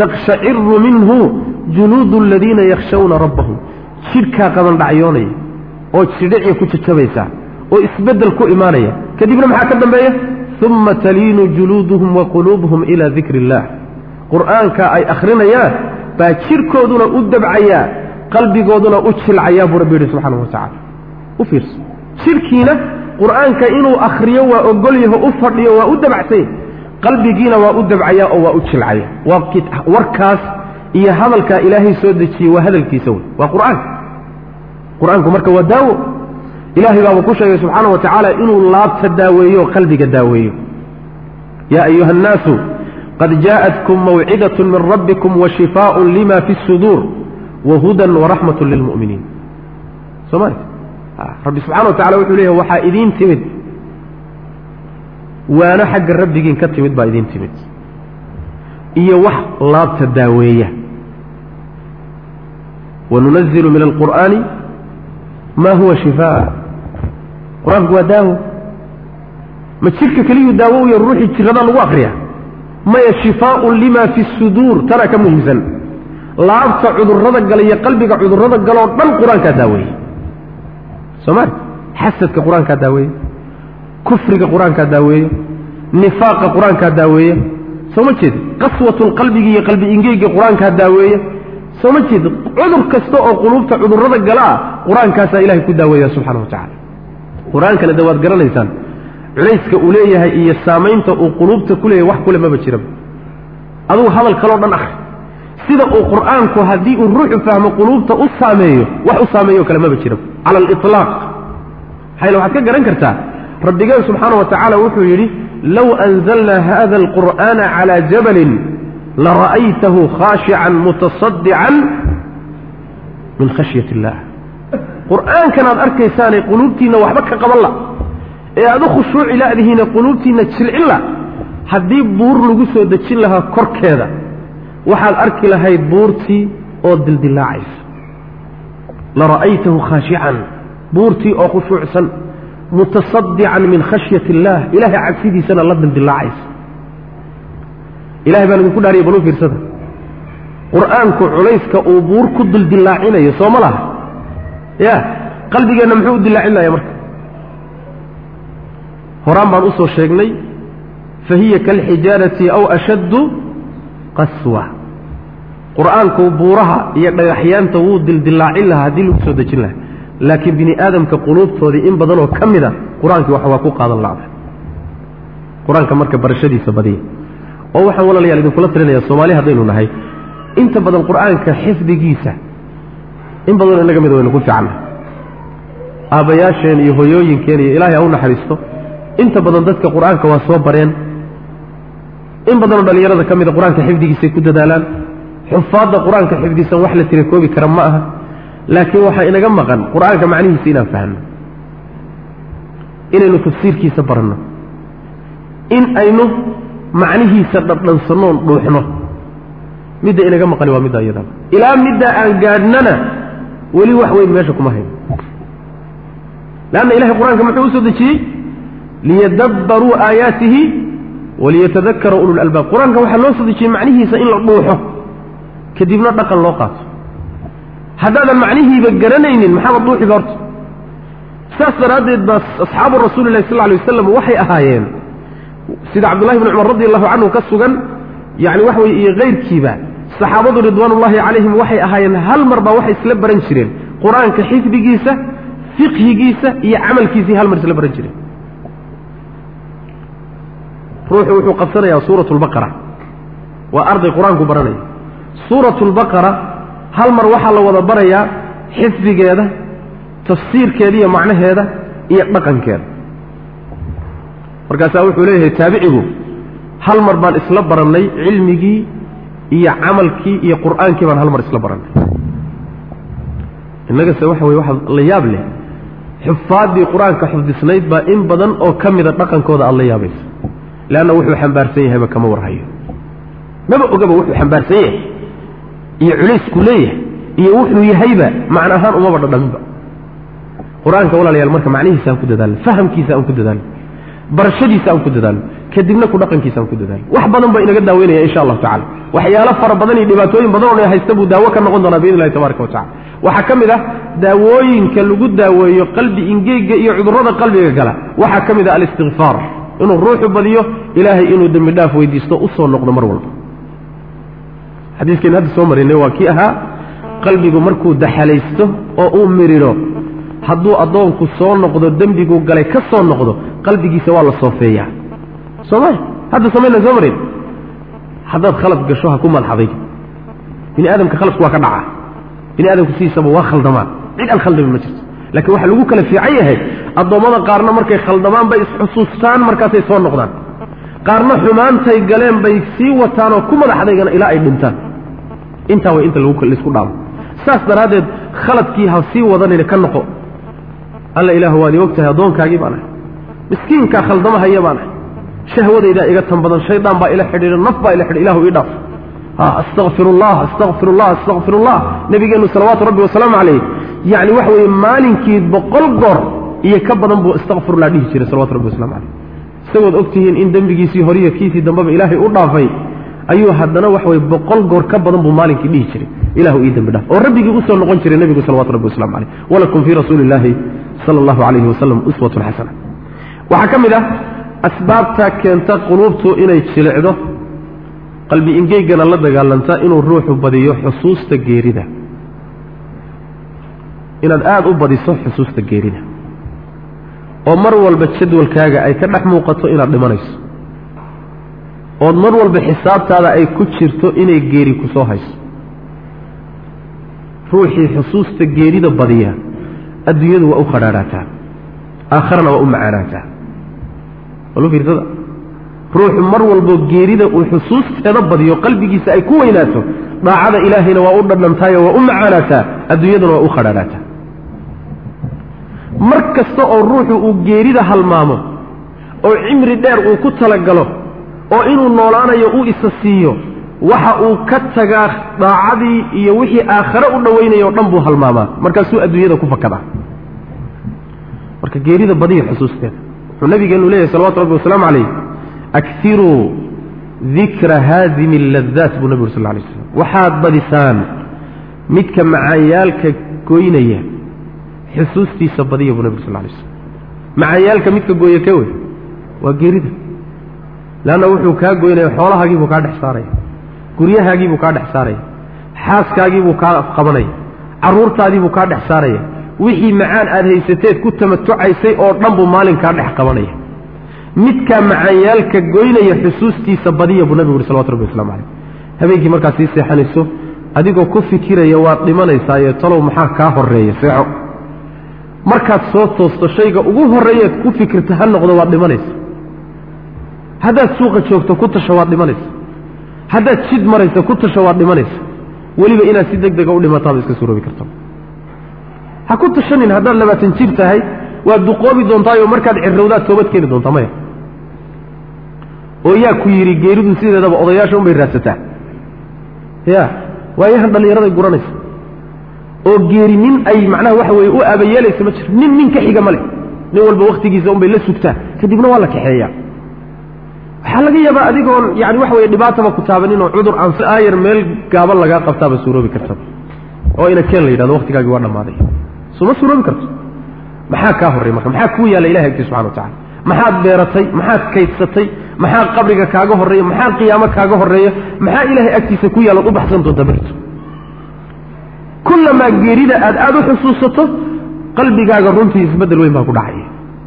takhshaciru minhu juluudu aladiina yakhshawna rabbahum. Jidhkaa qabandhacyoonaya oo jidhicya ku jajabaysa oo isbeddel ku imaanaya. Kadibna maxaa ka dambeeya? Uma taliinu juluuduhum wa quluubuhum ila dikri illah qur'aanka ay akhrinayaan baa jidhkooduna u dabcayaa qalbigooduna u jilcayaa buu rabbi yidhi subxaana wa tacala u fiirso jidhkiina qur'aanka inuu akhriyo waa ogol yaho u fadhiyo waa u dabacsan qalbigiina waa u dabcaya oo waa u jilcaya waa warkaas iyo hadalkaa ilaahay soo dejiyey waa hadalkiisa wey waa qur'aanka qur-aanku marka waa daawo ilahay baaba ku sheegay subxaana wa tacaala inuu laabta daaweeyo o qalbiga daaweeyo yaa ayuha annaasu qad jaءatkum mawcidaة min rabbikum washifaaء lima fi الsuduur wahudan waraxmaة lilmu'miniin soo ma rabbi subxana wa tacala wuxuu leeyahy waxaa idiin timid. Waano xagga rabbigiin ka timid baa idiin timid. Iyo wax laabta daaweeya. Wanunazilu min alqur'aani ma huwa shifaa. Qur'aanku waa daawo. Ma jidhka keliyuu daawo u ya ruuxii jiradaa lagu akriya maya shifaaun lima fi suduur tana ka muhiimsan. Laabta cudurrada gala iyo qalbiga cudurrada galoo dhan qur'aankaa daaweeye soo ma xasadka qur'aankaa daaweeye kufriga qur'aankaa daaweeye nifaaqa qur'aankaa daaweeye soo ma jeed qaswatulqalbigi iyo qalbi ingeyga qur'aankaa daaweeye soo ma jeed cudur kasta oo quluubta cudurrada gala ah qur'aankaasaa ilahay ku daaweeya subxana wa tacala qur'aankana de waad garanaysaan. Culayska uu leeyahay iyo saamaynta uu quluubta ku leeyahay wax kule maba jiraba. Adugu hadal kaloo dhan akhri sida uu qur'aanku haddii uu ruuxu fahmo quluubta u saameeyo wax u saameeyo kale maba jiraba cala aliطlaaq maxayl waxaad ka garan kartaa? Rabbigeen subxaana wa tacaala wuxuu yidhi low anzalna hada alqur'aana calaa jabalin lara'aytahu khaashican mutasadican min khashyat illah qur'aankan aad quluubtiinna waxba ka qaban ee aad u khushuuci la'dihiina quluubtiinna jilcin haddii buur lagu soo dejin lahaa korkeeda waxaad arki lahayd buurtii oo dildilaacaysa lara'aytahu khaashican buurtii oo khushuucsan mutasadican min khashyat illaah ilahay cabsidiisana la dildilaacaysa ilahay baan idinku dhaariya balu fiirsada. Qur'aanku culayska uu buur ku dildilaacinayo soo ma laha? Ya qalbigeenna muxuu u dilaacinaya marka? Horaan baan u soo sheegnay fa hiya kaalxijaarati aw ashaddu qaswa qur'aanku buuraha iyo dhagaxyaanta wuu dildilaacin lahaa haddii lagu soo dejin lahaa. Laakiin bini aadamka quluubtoodii in badanoo ka mid a qur'aankii wax waa ku qaadan la'da qur'aanka marka barashadiisa badiya. Oo waxaan walaalayaal idinkula talinaya soomaali haddaynu nahay inta badan qur'aanka xifdigiisa in badanoo inaga mid waynu ku fiicanna aabbayaasheen iyo hoyooyinkeen iyo ilaahay ha naxariisto inta badan dadka qur'aanka waa soo bareen. In badanoo dhallinyarada ka mida qur'aanka xifdigiisay ku dadaalaan xufaadda qur'aanka xifdisan wax la tira koobi kara ma aha. Laakiin waxaa inaga maqan qur'aanka macnihiisa inaan fahno. Inaynu tafsiirkiisa baranno in aynu macnihiisa dhadhansannoon dhuuxno. Midda inaga maqani waa midda iyadana ilaa middaa aan gaadhnana weli wax weyn meesha kuma hayno leanna ilahay qur'aanka muxuu u soo dejiyey? Liyadabbaruu aayaatihi waliyatadakara ulu lalbaab qur'aanka waxaa loo soo dejiyey macnihiisa in la dhuuxo kadibna dhaqan loo qaato. Haddaadan macnihiiba garanaynin maxaaba dhuuxiba horta. Saas daraaddeed baa asxaabu rasuuli lahi sal lay wasalam waxay ahaayeen sida cabdullahi bni cumar radi allahu canhu ka sugan yani waxa weye iyo kayrkiiba saxaabadu ridwaanullahi calayhim waxay ahaayeen hal mar baa waxay isla baran jireen. Qur'aanka xifdigiisa fiqhigiisa iyo camalkiisii hal mar isla baran jireen. Ruuxu wuxuu qabsanayaa suurat lbaqara waa arday qur'aanku baranaya suurat lbaqara hal mar waxaa la wada barayaa xifdigeeda tafsiirkeeda iyo macnaheeda iyo dhaqankeeda. Markaasaa wuxuu leeyahay taabicigu hal mar baan isla barannay cilmigii iyo camalkii iyo qur'aankii baan hal mar isla barannay. Innagase waxa weye waxaa la yaab leh xufaaddii qur'aanka xifdisnayd baa in badan oo ka mida dhaqankooda aad la yaabaysa. Leanna wuxuu xambaarsan yahayba kama warhayo. Maba ogaba wuxuu xambaarsan yahay iyo culaysku leeyahay iyo wuxuu yahayba macna ahaan umaba dhadhaminba qur'aanka walaalayaal marka macnihiisa aan ku dadaalno fahamkiisa aan ku dadaalno barashadiisa aan ku dadaalno kadibna ku dhaqankiisa aan ku dadaalno wax badan baa inaga daaweynaya insha allahu tacala waxyaalo fara badan iyo dhibaatooyin badan oo haysta buu daawo ka noqon doonaa biidn illahi tabaraka wa tacala waxaa ka mid ah daawooyinka lagu daaweeyo qalbi ingeyga iyo cudurrada qalbiga gala. Waxaa ka mid ah alistikfaar inuu ruuxu badiyo ilaahay inuu dembi dhaaf weydiisto u soo noqdo mar walba xadiiskeen hadda soo marinay waa kii ahaa qalbigu markuu daxalaysto oo uu miriro. Hadduu addoonku soo noqdo dembiguu galay ka soo noqdo qalbigiisa waa la soofeeyaa sooma hadda samayna soo marin. Haddaad khalad gasho ha ku madaxaday bini aadamka khaladku waa ka dhacaa bini aadamku sidiisaba waa khaldamaan. Cid aan khaldami ma jirto. Laakiin waxaa lagu kala fiican yahay addoommada qaarna markay khaldamaan bay isxusuustaan markaasay soo noqdaan. Qaarna xumaantay galeen bay sii wataan oo ku madaxdaygana ilaa ay dhintaan intaa way inta la isku dhaamo saas daraaddeed khaladkii ha sii wadanina ka noqo. Alla ilaahu waad i og tahay addoonkaagii baan ahay miskiinkaa khaldamahaya baan ahay shahwadaydaa iga tan shaydaan baa ila xidhiidha naf baa ila xidhi ilahu ii dhaaf. Astaqfir ullah astaqfir ullah astaqfir salawaatu rabbi wasalaamu calayh yacni waxa weeye maalinkii boqol goor iyo ka badan buu astaqfirullah dhihi jiray salawatu rabbi waslamu calayh isagood og tihiin in dembigiisii horiyo kiisii dambeba ilaahay u dhaafay ayuu haddana waxa weye boqol goor ka badan buu maalinkii dhihi jiray. Ilahu ii dembi dhaaf. Oo rabbigii u soo noqon jiray nebigu salawatu rabbi waslamu calayh. Walakum fii rasuuli illaahi sala allahu calayhi wasalam uswatun xasana. Waxaa ka mid ah asbaabta keenta quluubtu inay jilicdo qalbi ingeygana la dagaalanta inuu ruuxu badiyo xusuusta geerida. Inaad aada u badiso xusuusta geerida. Oo mar walba jadwalkaaga ay ka dhex muuqato inaad dhimanayso ood mar walba xisaabtaada ay ku jirto inay geeri ku soo hayso. Ruuxii xusuusta geerida badiya adduunyadu waa u khadhaadhaataa. Aakharana waa u macaanaataa. Walu ruuxu mar walbo geerida uu xusuusteeda badiyo qalbigiisa ay ku weynaato daacada ilaahayna waa u dhadhantaayo waa u macaanaataa adduunyaduna waa u khadhaadhaataa. Mar kasta oo ruuxu uu geerida halmaamo oo cimri dheer uu ku talagalo oo inuu noolaanayo u isa siiyo waxa uu ka tagaa daacadii iyo wixii aakhare u dhowaynaya o dhan buu halmaamaa. Markaasuu adduunyada ku fakadaa marka geerida badiya xusuusteeda wuxuu nabigeenu leeyahay salawatu rabbi wasalaamu calayh akiruu dikra haadimi alladaat buu nabi uri sal lay slam waxaad badisaan midka macaanyaalka goynaya xusuustiisa badiya buu nabi uri sal lay slam macaanyaalka midka gooya ka wey? Waa geerida leanna wuxuu kaa goynaya xoolahaagiibuu kaa dhex saaraya guryahaagiibuu kaa dhex saaraya xaaskaagiibuu kaa qabanaya carruurtaadiibuu kaa dhex saaraya wixii macaan aad haysateed ku tamatucaysay oo dhan buu maalinkaa dhex qabanaya midkaa macaanyaalka goynaya xusuustiisa badiya buu nabigu uri salawatu rabbi waslamu calayh habeenkii markaad sii seexanayso adigoo ku fikiraya waad dhimanaysaayo talow maxaa kaa horreeya seexo markaad soo toosto shayga ugu horreeyaad ku fikirta ha noqdo waad dhimanaysa haddaad suuqa joogto ku tasho waad dhimanaysa. Haddaad jid maraysa ku tasho waad dhimanaysa. Weliba inaad si deg dega u dhimataaba iska suroobi karta ha ku tashanin haddaad labaatan jir tahay waad duqoobi doontaayo markaad cirowdaad toobad keeni doontaa maya. Oo yaa ku yidhi geeridu sideedaba odayaasha unbay raadsataa. Ya waayahan dhallinyaraday guranaysa oo geeri nin ay macnaha waxa weye u aabayeelaysa ma jiro nin nin ka xiga ma leh. Nin walba wakhtigiisa unbay la sugtaa. Kadibna waa la kaxeeyaa waxaa laga yaabaa adigoon yani waxa weye dhibaataba ku taabanin oo cudur aan aayar meel gaaban lagaa qabtaaba suuroobi kartaba oo ina keen la yidhahdo waktigaagii waa dhammaaday. Soo ma suuroobi karto. Maxaa kaa horray marka? Maxaa kuu yaalla ilahi agti subxana wa tacala maxaad beeratay? Maxaad kaydsatay maxaa qabriga kaaga horreeya? Maxaa qiyaamo kaaga horreeya? Maxaa ilaahay agtiisa ku yaalood u baxsan doonta berto? Kullamaa geerida aad aada u xusuusato qalbigaaga runtii isbeddel weyn baa ku dhacaya.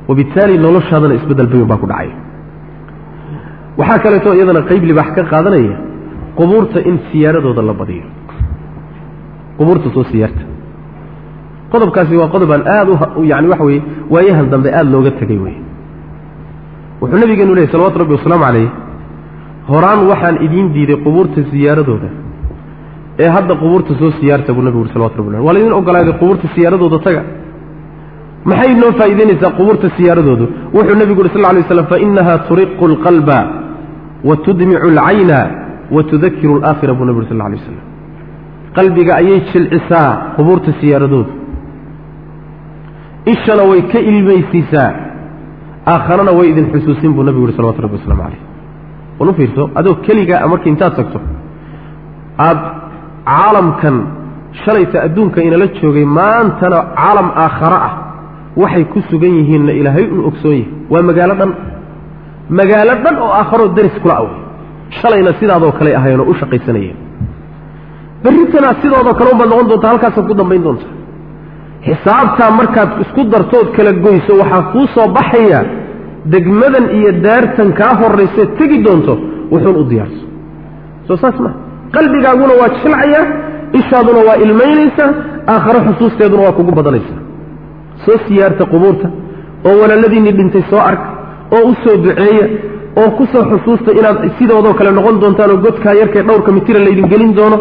Wabittaali noloshaadana isbeddel weyn baa ku dhacaya waxaa kaleeto iyadana qayb libaax ka qaadanaya qubuurta in siyaaradooda la badiyo. Qubuurta soo siyaarta. Qodobkaasi waa qodob aan aada u yani waxa weye waayahan dambe aada looga tegay wey wuxuu nabigeenu lehy salawatu rabbi wasalaamu calayh horaan waxaan idiin diiday qubuurta siyaaradooda ee hadda qubuurta soo siyaarta buu nabigu uri salawatu rabbi waa laydin ogolaaday qubuurta siyaaradooda taga. Maxay noo faa'iidaynaysaa qubuurta siyaaradoodu wuxuu nebigu uri sal lla alay waslam fainaha turiqu alqalba wa tudmicu alcayna wa tudakiru alaakhira buu nebi uri sal lla alay waslam qalbiga ayay jilcisaa qubuurta siyaaradoodu ishana way ka ilmaysiisaa aakharana way idin xusuusin buu nabigu yuhi salawatu rabbi waslamu calayh. Wal u fiirso? Adoo keligaa markii intaad tagto aada caalamkan shalayta adduunka inala joogay maantana caalam aakhare ah waxay ku sugan yihiinna ilaahay un ogsoon yahay. Waa magaalo dhan magaalo dhan oo aakharoo daris kula away shalayna sidaadoo kale ahayen oo u shaqaysanayeen. Berritana sidoodoo kale unbaad noqon doontaa halkaasaad ku dambayn doontaa. Xisaabtaa markaad isku dartood kala goyso waxaa kuu soo baxaya degmadan iyo daartan kaa horrayse tegi doonto wuxuun u diyaarso. Soo saas maa qalbigaaguna waa jilcayaa ishaaduna waa ilmaynaysaa aakhare xusuusteeduna waa kugu badanaysaa soo siyaarta qubuurta oo walaaladiinii dhintay soo arka oo u soo duceeya oo ku soo xusuusta inaad sidoodoo kale noqon doontaan oo godkaa yarkee dhowrka mitira laydin gelin doono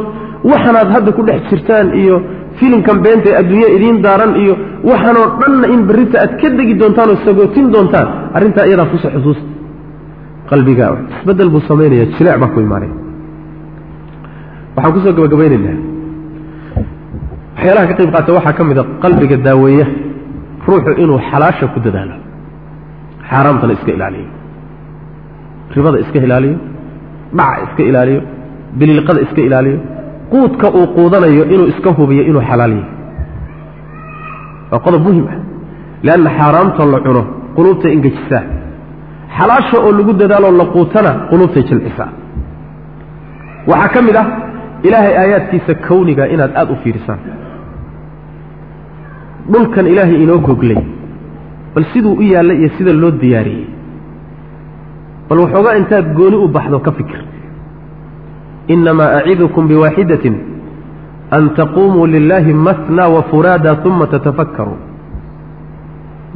waxanaad hadda ku dhex jirtaan iyo filimkan beenta ee adduunya idiin daaran iyo waxaanoo dhanna in berrita aad ka degi doontaan oo sagootin doontaan arrintaa iyadaa ku soo xusuusta. Qalbigaa isbeddel buu samaynaya jileec baa ku imaanaya. Waxaan ku soo gabagabaynaynaa waxyaalaha ka qayb qaata waxaa ka mid a qalbiga daaweeya ruuxu inuu xalaasha ku dadaalo xaaraamtana iska ilaaliyo. Ribada iska ilaaliyo. Dhaca iska ilaaliyo. Biliilqada iska ilaaliyo. Quudka uu quudanayo inuu iska hubiyo inuu xalaal yahay. Waa qodob muhiim ah. Leanna xaaraamta la cuno quluubtay engejisaa xalaasha oo lagu dadaaloo la quutana quluubtay jilcisaa. Waxaa ka mid ah ilaahay aayaadkiisa kawniga inaad aada u fiirisaan. Dhulkan ilaahay inoo goglay bal siduu u yaallay iyo sida loo diyaariyey. Bal waxoogaa intaad gooni u baxdo ka fikir. Inamaa acidukum biwaaxidatin an taquumuu lilaahi matna wafuraada uma tatafakkaruu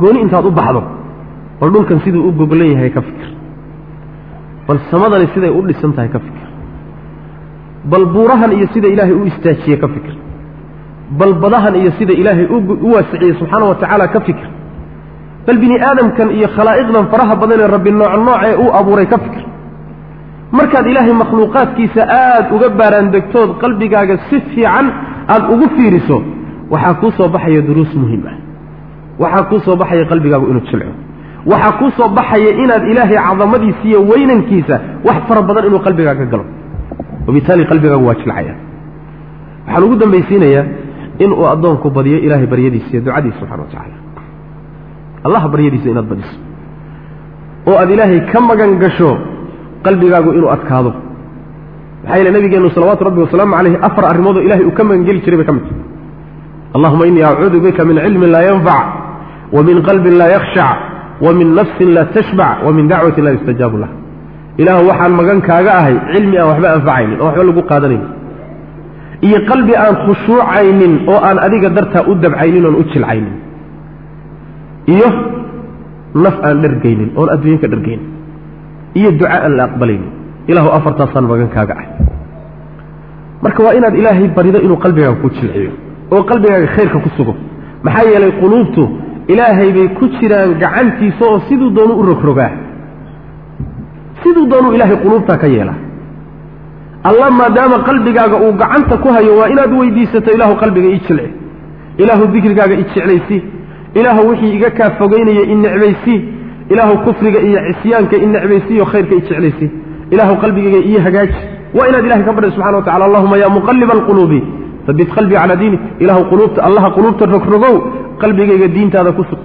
gooni intaad u baxdo bal dhulkan siduu u goglan yahay ka fikir. Bal samadani siday u dhisan tahay ka fikir. Bal buurahan iyo sida ilaahay u istaajiye ka fikir. Bal badahan iyo sida ilaahay u waasiciyey subxaana wa tacaala ka fikir bal bini aadamkan iyo khalaa'iqdan faraha badanee rabbi nooc noocee uu abuuray ka fikir. Markaad ilaahay makhluuqaadkiisa aada uga baaraandegtood qalbigaaga si fiican aada ugu fiiriso waxaa kuu soo baxaya duruus muhiim ah. Waxaa kuu soo baxaya qalbigaagu inuu jilco. Waxaa kuu soo baxaya inaad ilaahay cadamadiisa iyo weynankiisa wax fara badan inuu qalbigaaga galo. Wabitaali qalbigaagu waa jilcaya. Waxaan ugu dambaysiinayaa inuu addoonku badiyo ilaahay baryadiisa iyo ducadiisa subxana wa tacaala allah baryadiisa inaad badiso. Oo aad ilaahay ka magan gasho qalbigaagu inuu adkaado. Maxaa yeele nabigeennu salawaatu rabbi wasalaamu calayhi afar arrimoodoo ilahay uu ka magangeli jiray bay ka mid tahay. Allahuma innii acuudu bika min cilmin laa yanfac wa min qalbin laa yakhshac wa min nafsin laa tashbac wa min dacwatin laa yustajaabu lah. Ilaahu waxaan magan kaaga ahay cilmi aan waxba anfacaynin oo waxba lagu qaadanaynin. Iyo qalbi aan khushuucaynin oo aan adiga dartaa u dabcaynin oon u jilcaynin iyo naf aan dhergaynin oon adduunye ka dhergaynin iyo duca aan la aqbalaynin. Ilaahu afartaasaan magan kaaga ah. Marka waa inaad ilaahay barido inuu qalbigaaga ku jilciyo oo qalbigaaga khayrka ku sugo. Maxaa yeelay quluubtu ilaahay bay ku jiraan gacantiisa oo siduu doonu u rogrogaa. Siduu doonuu ilaahay quluubtaa ka yeela allah maadaama qalbigaaga uu gacanta ku hayo waa inaad weydiisato ilaahu qalbiga ii jilci. Ilaahu dikrigaaga i jeclaysii ilaahu wixii iga kaa fogeynaya i necbaysii ilaahu kufriga iyo cisyaanka i necbaysiiyo khayrka i jeclaysii ilaahu qalbigayga ii hagaaji waa inaad ilahay ka barya subxana wa tacala allahuma yaa muqaliba alquluubi habit qalbii calaa diinik. Ilaahu quluubta allaha quluubta rogrogow qalbigayga diintaada ku sug.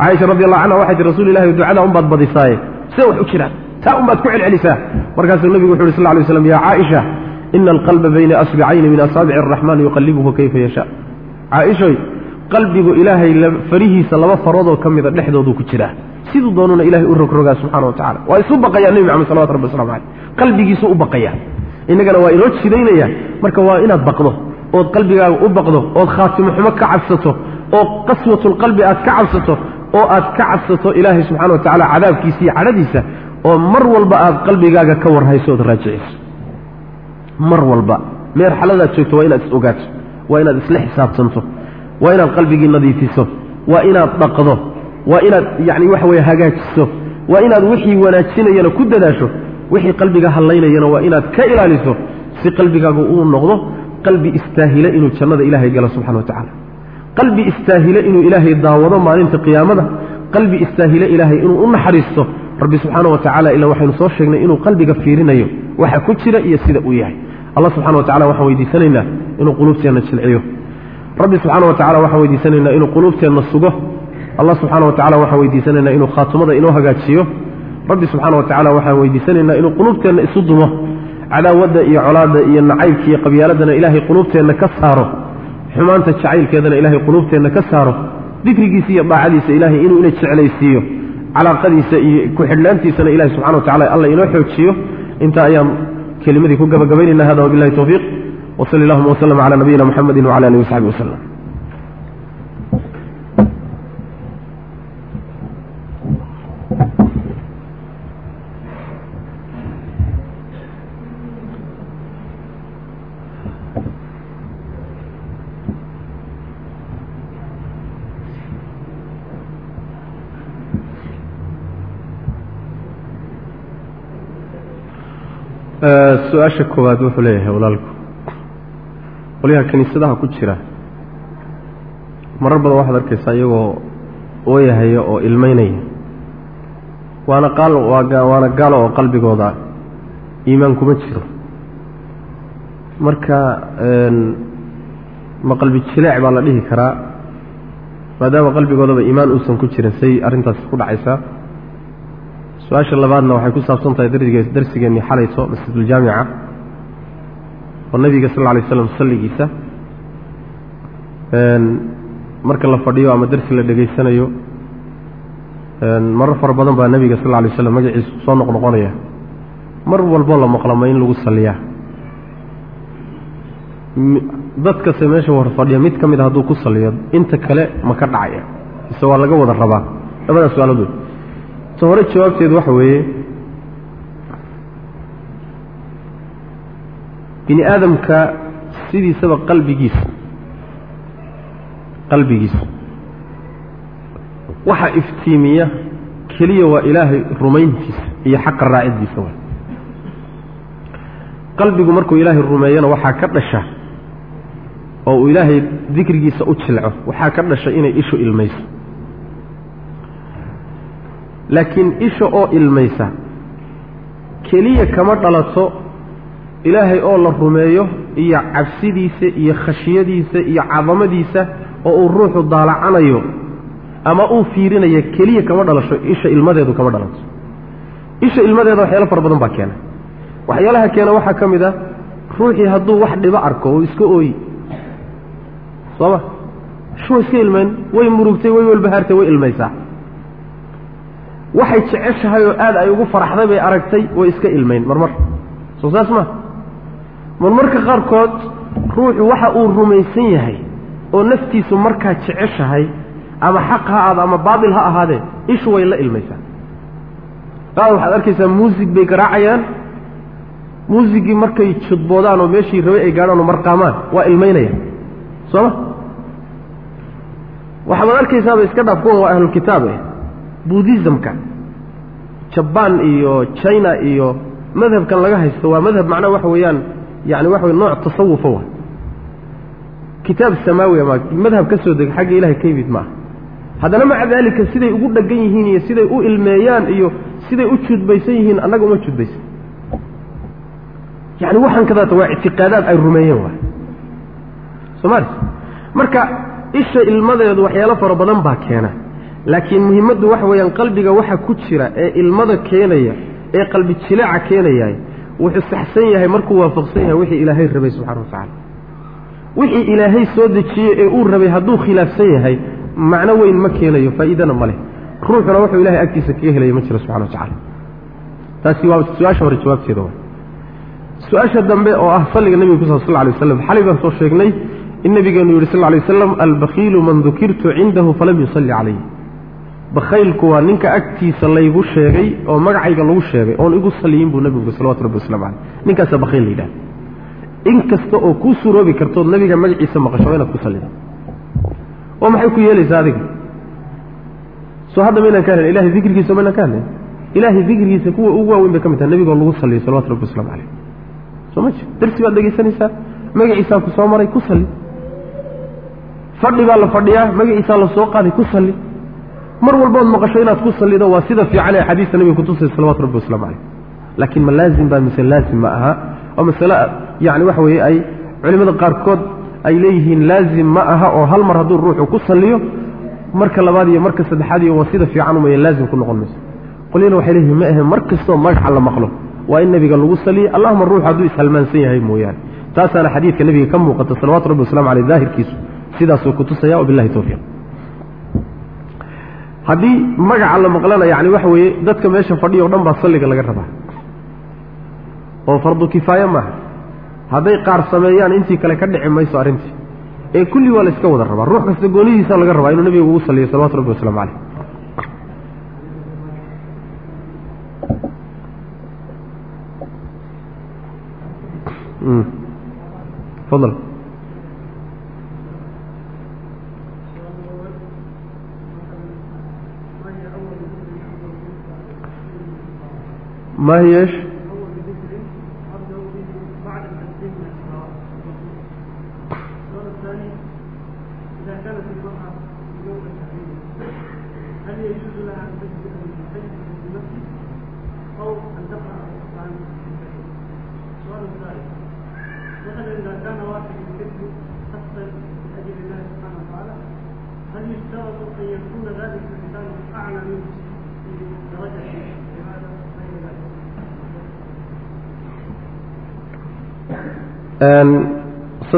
Caaisha radi allahu canha waxay tii rasuul ilahi ducada unbaad badisaaye. See wax u jiraan. Taa unbaad ku celcelisaa. Markaasuu nabigu wuxu uhi sal ly slam ya caaisha ina alqalba bayna asbicayni min asaabici araxmaan yuqalibuhu kayfa yashaa. Caaishoy qalbigu ilaahay farihiisa laba faroodoo ka mida dhexdooduu ku jiraa siduu doonuna ilahay u rogrogaa subxana wa tacala waa isu baqayaa nebi maxamed salawatu rabbi waslamu caleyh qalbigiisu u baqayaa. Innagana waa inoo jidaynaya marka waa inaad baqdo ood qalbigaaga u baqdo ood khaatimo xumo ka cabsato oo qaswatulqalbi aad ka cabsato oo aad ka cabsato ilaahay subxana wa tacala cadaabkiisa iyo cadhadiisa oo mar walba aad qalbigaaga ka warhayso ood raajiciso mar walba. Meerxaladaad joogto waa inaad is ogaato waa inaad isla xisaabtanto waa inaad qalbigii nadiifiso waa inaad dhaqdo waa inaad yacni waxa weye hagaajiso waa inaad wixii wanaajinayana ku dadaasho wixii qalbiga hallaynayana waa inaad ka ilaaliso si qalbigaagu uu noqdo qalbi istaahile inuu jannada ilaahay galo subxana wa tacala qalbi istaahile inuu ilaahay daawado maalinta qiyaamada qalbi istaahile ilaahay inuu u naxariisto rabbi subxaana wa tacala ilaa waxaynu soo sheegnay inuu qalbiga fiirinayo waxa ku jira iyo sida uu yahay. Allah subxana wa tacala waxaan weydiisanaynaa inuu quluubteenna jilciyo rabbi subxaana wa tacala waxaan weydiisanaynaa inuu quluubteenna sugo. Allah subxaana wa tacala waxaan weydiisanaynaa inuu khaatumada inoo hagaajiyo. Rabbi subxaana wa tacala waxaan weydiisanaynaa inuu quluubteenna isu dumo. Cadaawadda iyo colaadda iyo nacaybka iyo qabyaaladana ilaahay quluubteenna ka saaro. Xumaanta jacaylkeedana ilaahay quluubteenna ka saaro. Dikrigiisa iyo daacadiisa ilaahay inuu ina jeclaysiiyo. Calaaqadiisa iyo ku-xidhnaantiisana ilahi subxana wa tacala alla inoo xoojiyo. Intaa ayaan kelimadii ku gabagabaynayna hada wabilahi towfiiq wsali allahuma wslm cala nabiyina muxamedi wcala alihi wasaxbi waslem su'aasha koowaad wuxuu leeyahay walaalku qolyaha kiniisadaha ku jira. Marar badan waxaad arkaysaa iyagoo ooyahaya oo ilmeynaya waana qaal waana gaalo oo qalbigooda iimaan kuma jiro. Marka ma qalbi jileec baa la dhihi karaa maadaama qalbigoodaba iimaan uusan ku jirin say arrintaas ku dhacaysaa. Su'aasha labaadna waxay ku saabsan tahay darsigeennii xalayso masjiduljaamica oo nebiga sal lla alay slam salligiisa marka la fadhiyo ama darsi la dhegaysanayo marar fara badan baa nebiga sal lla alay slam magaciisu soo noqnoqonaya. Mar walboo la maqlama in lagu salliyaa. Dadkase meesha war fadhiya mid ka mid a hadduu ku salliyo inta kale ma ka dhacaya. Mise waa laga wada rabaa. Labadaas su'aalood wey. Ta hore jawaabteedu waxa weeye bini aadamka sidiisaba qalbigiisa qalbigiisa waxa iftiimiya keliya waa ilaahay rumayntiisa iyo xaqa raaciddiisa wa qalbigu markuu ilaahay rumeeyana waxaa ka dhasha oo uu ilaahay dikrigiisa u jilco waxaa ka dhasha inay ishu ilmayso. Laakiin isha oo ilmaysa keliya kama dhalato ilaahay oo la rumeeyo iyo cabsidiisa iyo khashiyadiisa iyo cadamadiisa oo uu ruuxu daalacanayo ama uu fiirinayo keliya kama dhalasho isha ilmadeedu kama dhalato isha ilmadeeda waxyaalo fara badan baa keena waxyaalaha keena waxaa ka mid a ruuxii hadduu wax dhibo arko oo iska ooyi. Sooma? Shuwa iska ilmayn way murugtay way walbahaartay way ilmaysaa. Waxay jeceshahay oo aad ay ugu faraxday bay aragtay way iska ilmayn marmar. Soo saas ma marmarka qaarkood ruuxu waxa uu rumaysan yahay oo naftiisu markaa jeceshahay ama xaq ha aado ama baatil ha ahaadee ishu way la ilmaysaa. Qaar waxaad arkaysaa muusig bay garaacayaan muusigii markay judboodaan oo meeshii rabay ay gaadhaan oo marqaamaan waa ilmaynaya soo ma? Waxaad arkaysaaba iska dhaaf kuwan waa ahlulkitaab eh buddhismka jabaan iyo china iyo madhabkan laga haysto waa madhab macnaha waxa weeyaan yani waxa wey nooc tasawufa wa kitaab samaawi ama madhab ka soo dega xagga ilahay ka yimid maaha haddana maca daalika siday ugu dheggan yihiin iyo siday u ilmeeyaan iyo siday u judbaysan yihiin annaga uma judbaysan. Yani waxaan kadaata waa ictiqaadaad ay rumeeyeen waay. Somaali marka isha ilmadeedu waxyaalo fara badan baa keena laakiin muhimaddu waxa weeyaan qalbiga waxa ku jira ee ilmada keenaya ee qalbi jileeca keenayahay wuxuu saxsan yahay markuu waafaqsan yahay wixii ilaahay rabay subxana watacala wixii ilaahay soo dejiyey ee uu rabay hadduu khilaafsan yahay macno weyn ma keenayo faa'iidana ma leh. Ruuxuna wuxuu ilahay agtiisa kaga helaya ma jiro subxana watacala taasi waa su'aasha hore jawaabteeda wa su'aasha dambe oo ah salliga nebiga ku sal sl lay waslam xalay baan soo sheegnay in nebigeenu yidhi sal lay waslam albakiilu man dukirtu cindahu falam yusalli calayh bakhaylku waa ninka agtiisa laygu sheegay oo magacayga lagu sheegay oon igu saliyin buu nebigu salawatu rabbi waslamu caleyh ninkaasaa bakhiil la yidhaha in kasta oo kuu suroobi kartood nebiga magaciisa maqasho inaad ku sallida oo maxay ku yeelaysaa adiga? Soo hadda maynaan ka hadlayn ilahay dikrigiisa maynaan ka hadlayn ilaahay dikrigiisa kuwa ugu waaweyn bay ka mid tahay nebigoo lagu saliyo salawatu rabbi waslamu caleyh soo ma jir darsi baad dhegaysanaysaa magaciisaa ku soo maray ku salli fadhi baa la fadhiyaa magaciisaa la qaaday ku salli mar walbood maqasho inaad ku sallido waa sida fiican ee xadiista nebiga kutusay salawatu rabbi waslamu caleyh laakiin ma laazim baa mise laazim ma aha oo masale yani waxa weeye ay culimmada qaarkood ay leeyihiin laazim ma aha oo hal mar hadduu ruuxu ku salliyo marka labaad iyo marka saddexaad iyo waa sida fiican umaya laazim ku noqon mayso. Qolyana waxay leeyihiin ma ahe mar kastoo magaca la maqlo waa in nebiga lagu saliye allahuma ruuxu hadduu ishalmaansan yahay mooyaane. Taasaana xadiidka nebiga ka muuqata salawatu rabbi waslamu aleyh daahirkiisu sidaasuu kutusaya wabilahi towfiiq haddii magaca la maqlana yani waxa weeye dadka meesha fadhiya o dhan baa salliga laga rabaa. Oo fardu kifaaye maaha. Hadday qaar sameeyaan intii kale ka dhici mayso arrintii. Ee kulli waa la iska wada rabaa. Ruux kasta goonihiisa laga rabaa inuu nebiga ugu salliyo salawatu rabbi waslamu caleyh fadl ma hiy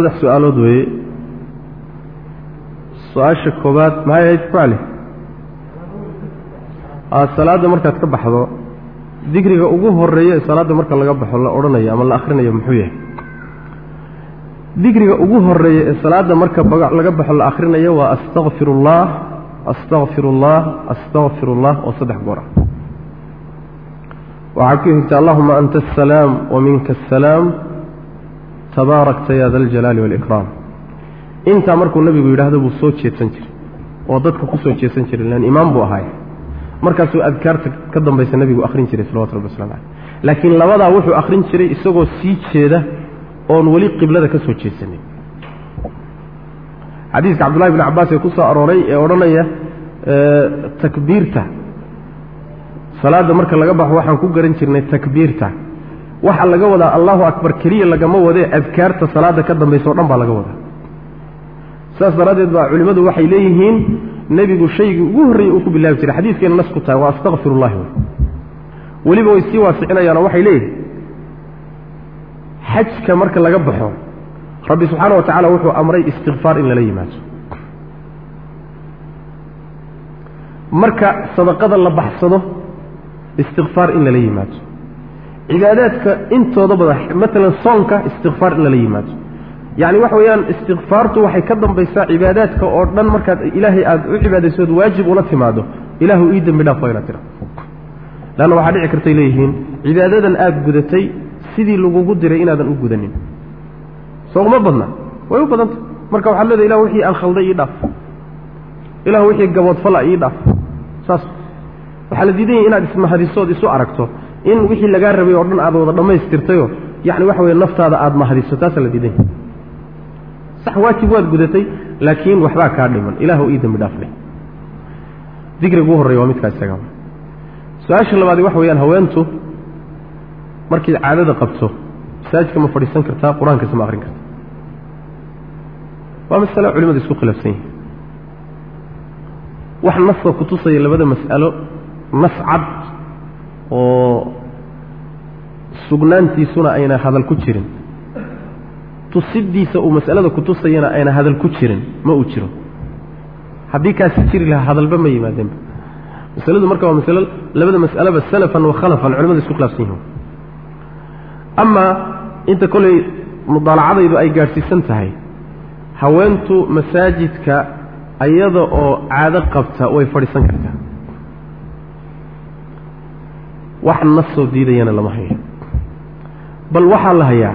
saddex su'aalood weeye. Su'aasha koobaad maxay ahayd kucali salaadda markaad ka baxdo dikriga ugu horreeya ee salaadda marka laga baxo la odhanayo ama la akhrinayo muxuu yahay? Dikriga ugu horreeya ee salaadda marka laga baxo la akhrinayo waa astakfir ullah astakfir ullah astakfir ullah oo saddex goora waxaa ku xigta allahuma anta asalaam wa asalaam tabaarakta ya da aljalaali waalikraam intaa markuu nebigu yidhaahdo buu soo jeedsan jiray oo dadka ku soo jeedsan jiray lan imaam buu ahaay markaasuu adkaarta ka dambaysa nebigu akhrin jiray salawatu rabbi waslamu caleyh laakiin labadaa wuxuu akhrin jiray isagoo sii jeeda oon weli qiblada ka soo jeedsanin xadiiska cabdullahi bni cabbaas ee ku soo arooray ee odhanaya takbiirta. Salaadda marka laga baxo waxaan ku garan jirnay takbiirta waxaa laga wadaa allahu akbar keliya lagama wadee adkaarta salaadda ka dambaysa o dhan baa laga wadaa. Saas daraaddeed baa culimmadu waxay leeyihiin nebigu shaygii ugu horreeyey uu ku bilaabi jiray. Xadiiskayna nas ku tahay waa astakfirullahi wey weliba way sii waasicinayaanoo waxay leeyihiin xajka marka laga baxo rabbi subxaana wa tacala wuxuu amray istikfaar in lala yimaado marka sadaqada la baxsado istikfaar in lala yimaado cibaadaadka intooda badan maalan soonka istikfaar in lala yimaado yacni waxa weeyaan istikfaartu waxay ka dambaysaa cibaadaadka oo dhan markaad ilaahay aada u cibaadaysood waajib ula timaado ilaahu ii dembi dhaaf waa inaad tira leanna waxaa dhici kartay leeyihiin cibaadadan aada gudatay sidii lagugu diray inaadan u gudanin. Soo uma badna way u badanta marka waxaad leedahay ilah wixii aan khalday ii dhaaf. Ilah wixii gaboodfala ii dhaaf. Saas. Waxaa la diidan yahay inaad ismahadisood isu aragto in wixii lagaa rabay oo dhan aad wada dhammaystirtayoo yacni waxa weye naftaada aada mahadiso taasaa la diidan yahay sax waajib waad gudatay laakiin waxbaa kaa dhiman. Ilaahu ii dembi dhaafleh dikriga ugu horreya waa midkaa isaga. Su'aasha labaadi waxa weeyaan haweentu markay caadada qabto masaajidka ma fadhiisan kartaa qur'aankase ma akrin karta. Waa masalo culimadu isku khilaafsan yihiin wax naska kutusaya labada mas'alo nas cad oo sugnaantiisuna ayna hadal ku jirin. Tusidiisa uu mas'alada kutusayana ayna hadal ku jirin ma uu jiro. Haddii kaasi jiri lahaa hadalba ma yimaadeenba masaladu marka waa masalo labada mas'aleba salafan wa khalafan culimadu isku khilaafsan yihiin amaa inta koley mudaalacadaydu ay gaadhsiisan tahay haweentu masaajidka ayada oo caado qabta way fadhiisan kartaa wax nasoo diidayana lama hayo bal waxaa la hayaa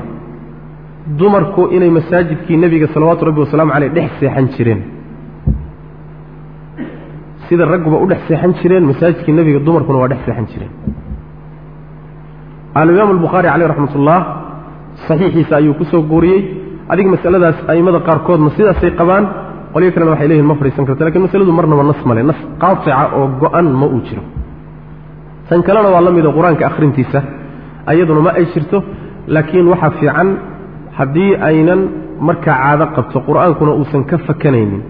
dumarku inay masaajidkii nebiga salawaatu rabbi wasalaamu caleyh dhex seexan jireen. Sida ragguba u dhex seexan jireen masaajidkii nebiga dumarkuna waa dhex seexan jireen. Alimaam albukhaari caleyh raxmat ullah saxiixiisa ayuu ku soo guuriyey. Adiga masaladaas a'immada qaarkoodna sidaasay qabaan qolyo kalena waxay leeyihiin ma fadhiisan karto laakiin masaladu marnaba nas male nas qaatica oo go-an ma uu jiro tan kalena waa la midoo qur'aanka akhrintiisa ayaduna ma ay jirto laakiin waxaa fiican haddii aynan markaa caado qabto qur'aankuna uusan ka fakanaynin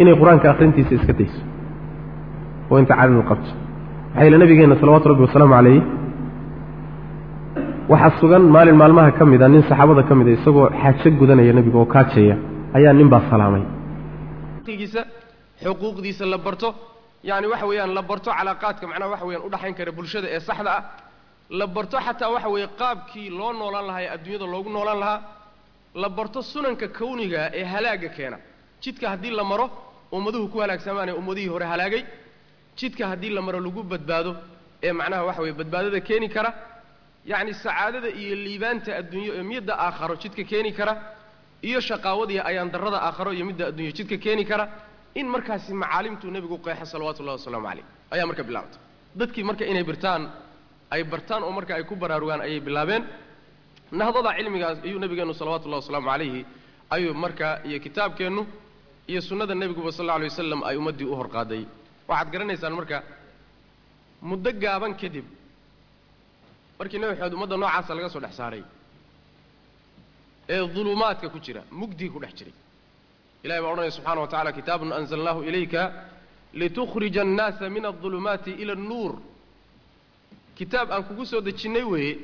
inay qur'aanka akhrintiisa iska dayso oo inta caadadu qabto. Maxaa yile nabigeenna salawaatu rabbi wasalaamu calayh waxaa sugan maalin maalmaha ka mid a nin saxaabada ka mid a isagoo xaajo gudanaya nebiga oo kaajaya ayaa nin baa salaamay. Xuquuqdiisa la barto yani waxa weeyaan la barto calaaqaadka macnaha waxa weyaan udhaxayn kara bulshada ee saxda ah la barto xataa waxa weeye qaabkii loo noolaan lahaa ee adduunyada loogu noolaan lahaa la barto sunanka kawniga ee halaaga keena. Jidka haddii la maro ummaduhu ku halaagsamaanee ummadihii hore halaagay. Jidka haddii la maro lagu badbaado ee macnaha waxa weeye badbaadada keeni kara. Yacni sacaadada iyo liibaanta adduunyo ee midda aakharo jidka keeni kara iyo shaqaawadiiyo ayaan darrada aakharo iyo midda adduunyo jidka keeni kara in markaasi macaalimtuu nebigu qeexa salawatu ullahi wasalaamu calayh. Ayaa marka bilaabtay. Dadkii marka inay birtaan ay bartaan oo marka ay ku baraarugaan ayay bilaabeen. Nahdada cilmigaas ayuu nebigeennu salawatu ullahi wasalaamu calayhi ayuu marka iyo kitaabkeennu iyo sunnada nebiguba sal alla alay wasalam ay ummaddii u horqaaday. Waxaad garanaysaan marka muddo gaaban kadib markii nebi maxamed ummadda noocaasa laga soo dhex saaray ee dulumaadka ku jira mugdii ku dhex jiray ilahay baa odhanaya subxana wa tacala kitaabun anzalnaahu ilayka litukhrija annaasa min aldulumaati ila annuur kitaab aan kugu soo dejinnay weeye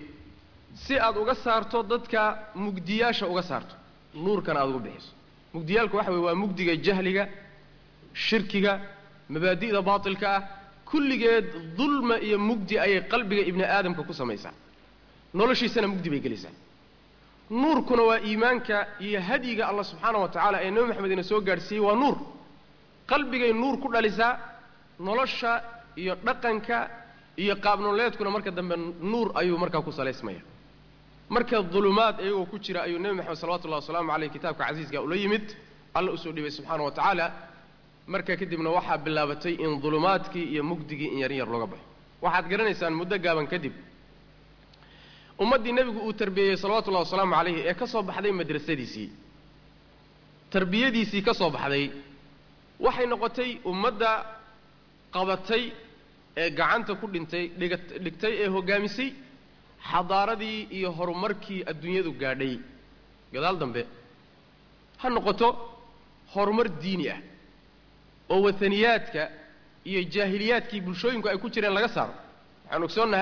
si aad uga saarto dadka mugdiyaasha uga saarto nuurkana aad uga bixiso mugdiyaalku waxa weye waa mugdiga jahliga shirkiga mabaadi'da baatilka ah kulligeed dulma iyo mugdi ayay qalbiga ibni aadamka ku samaysaa noloshiisana mugdi bay gelaysaa nuurkuna waa iimaanka iyo hadyiga allah subxaana wa tacaala ee nebi maxamed ina soo gaadhsiiyey waa nuur. Qalbigay nuur ku dhalisaa nolosha iyo dhaqanka iyo qaabnoleedkuna marka dambe nuur ayuu markaa ku salaysmaya marka dulumaad iyagoo ku jira ayuu nebi maxamed salawatullahi wasalaamu caleyh kitaabka casiiska ula yimid alla u soo dhibay subxaana wa tacaala marka kadibna waxaa bilaabatay in dulumaadkii iyo mugdigii in yaryar looga baxo. Waxaad garanaysaan muddo gaaban kadib ummaddii nebigu uu tarbiyeeyey salawatullahi wasalaamu calayhi ee ka soo baxday madrasadiisii. Tarbiyadiisii ka soo baxday waxay noqotay ummadda qabatay ee gacanta ku dhintay dhigtay ee hoggaamisay xadaaradii iyo horumarkii adduunyadu gaadhay. Gadaal dambe ha noqoto horumar diini ah oo wataniyaadka iyo jaahiliyaadkii bulshooyinku ay ku jireen laga saaro. Waxaan ogsoonnahay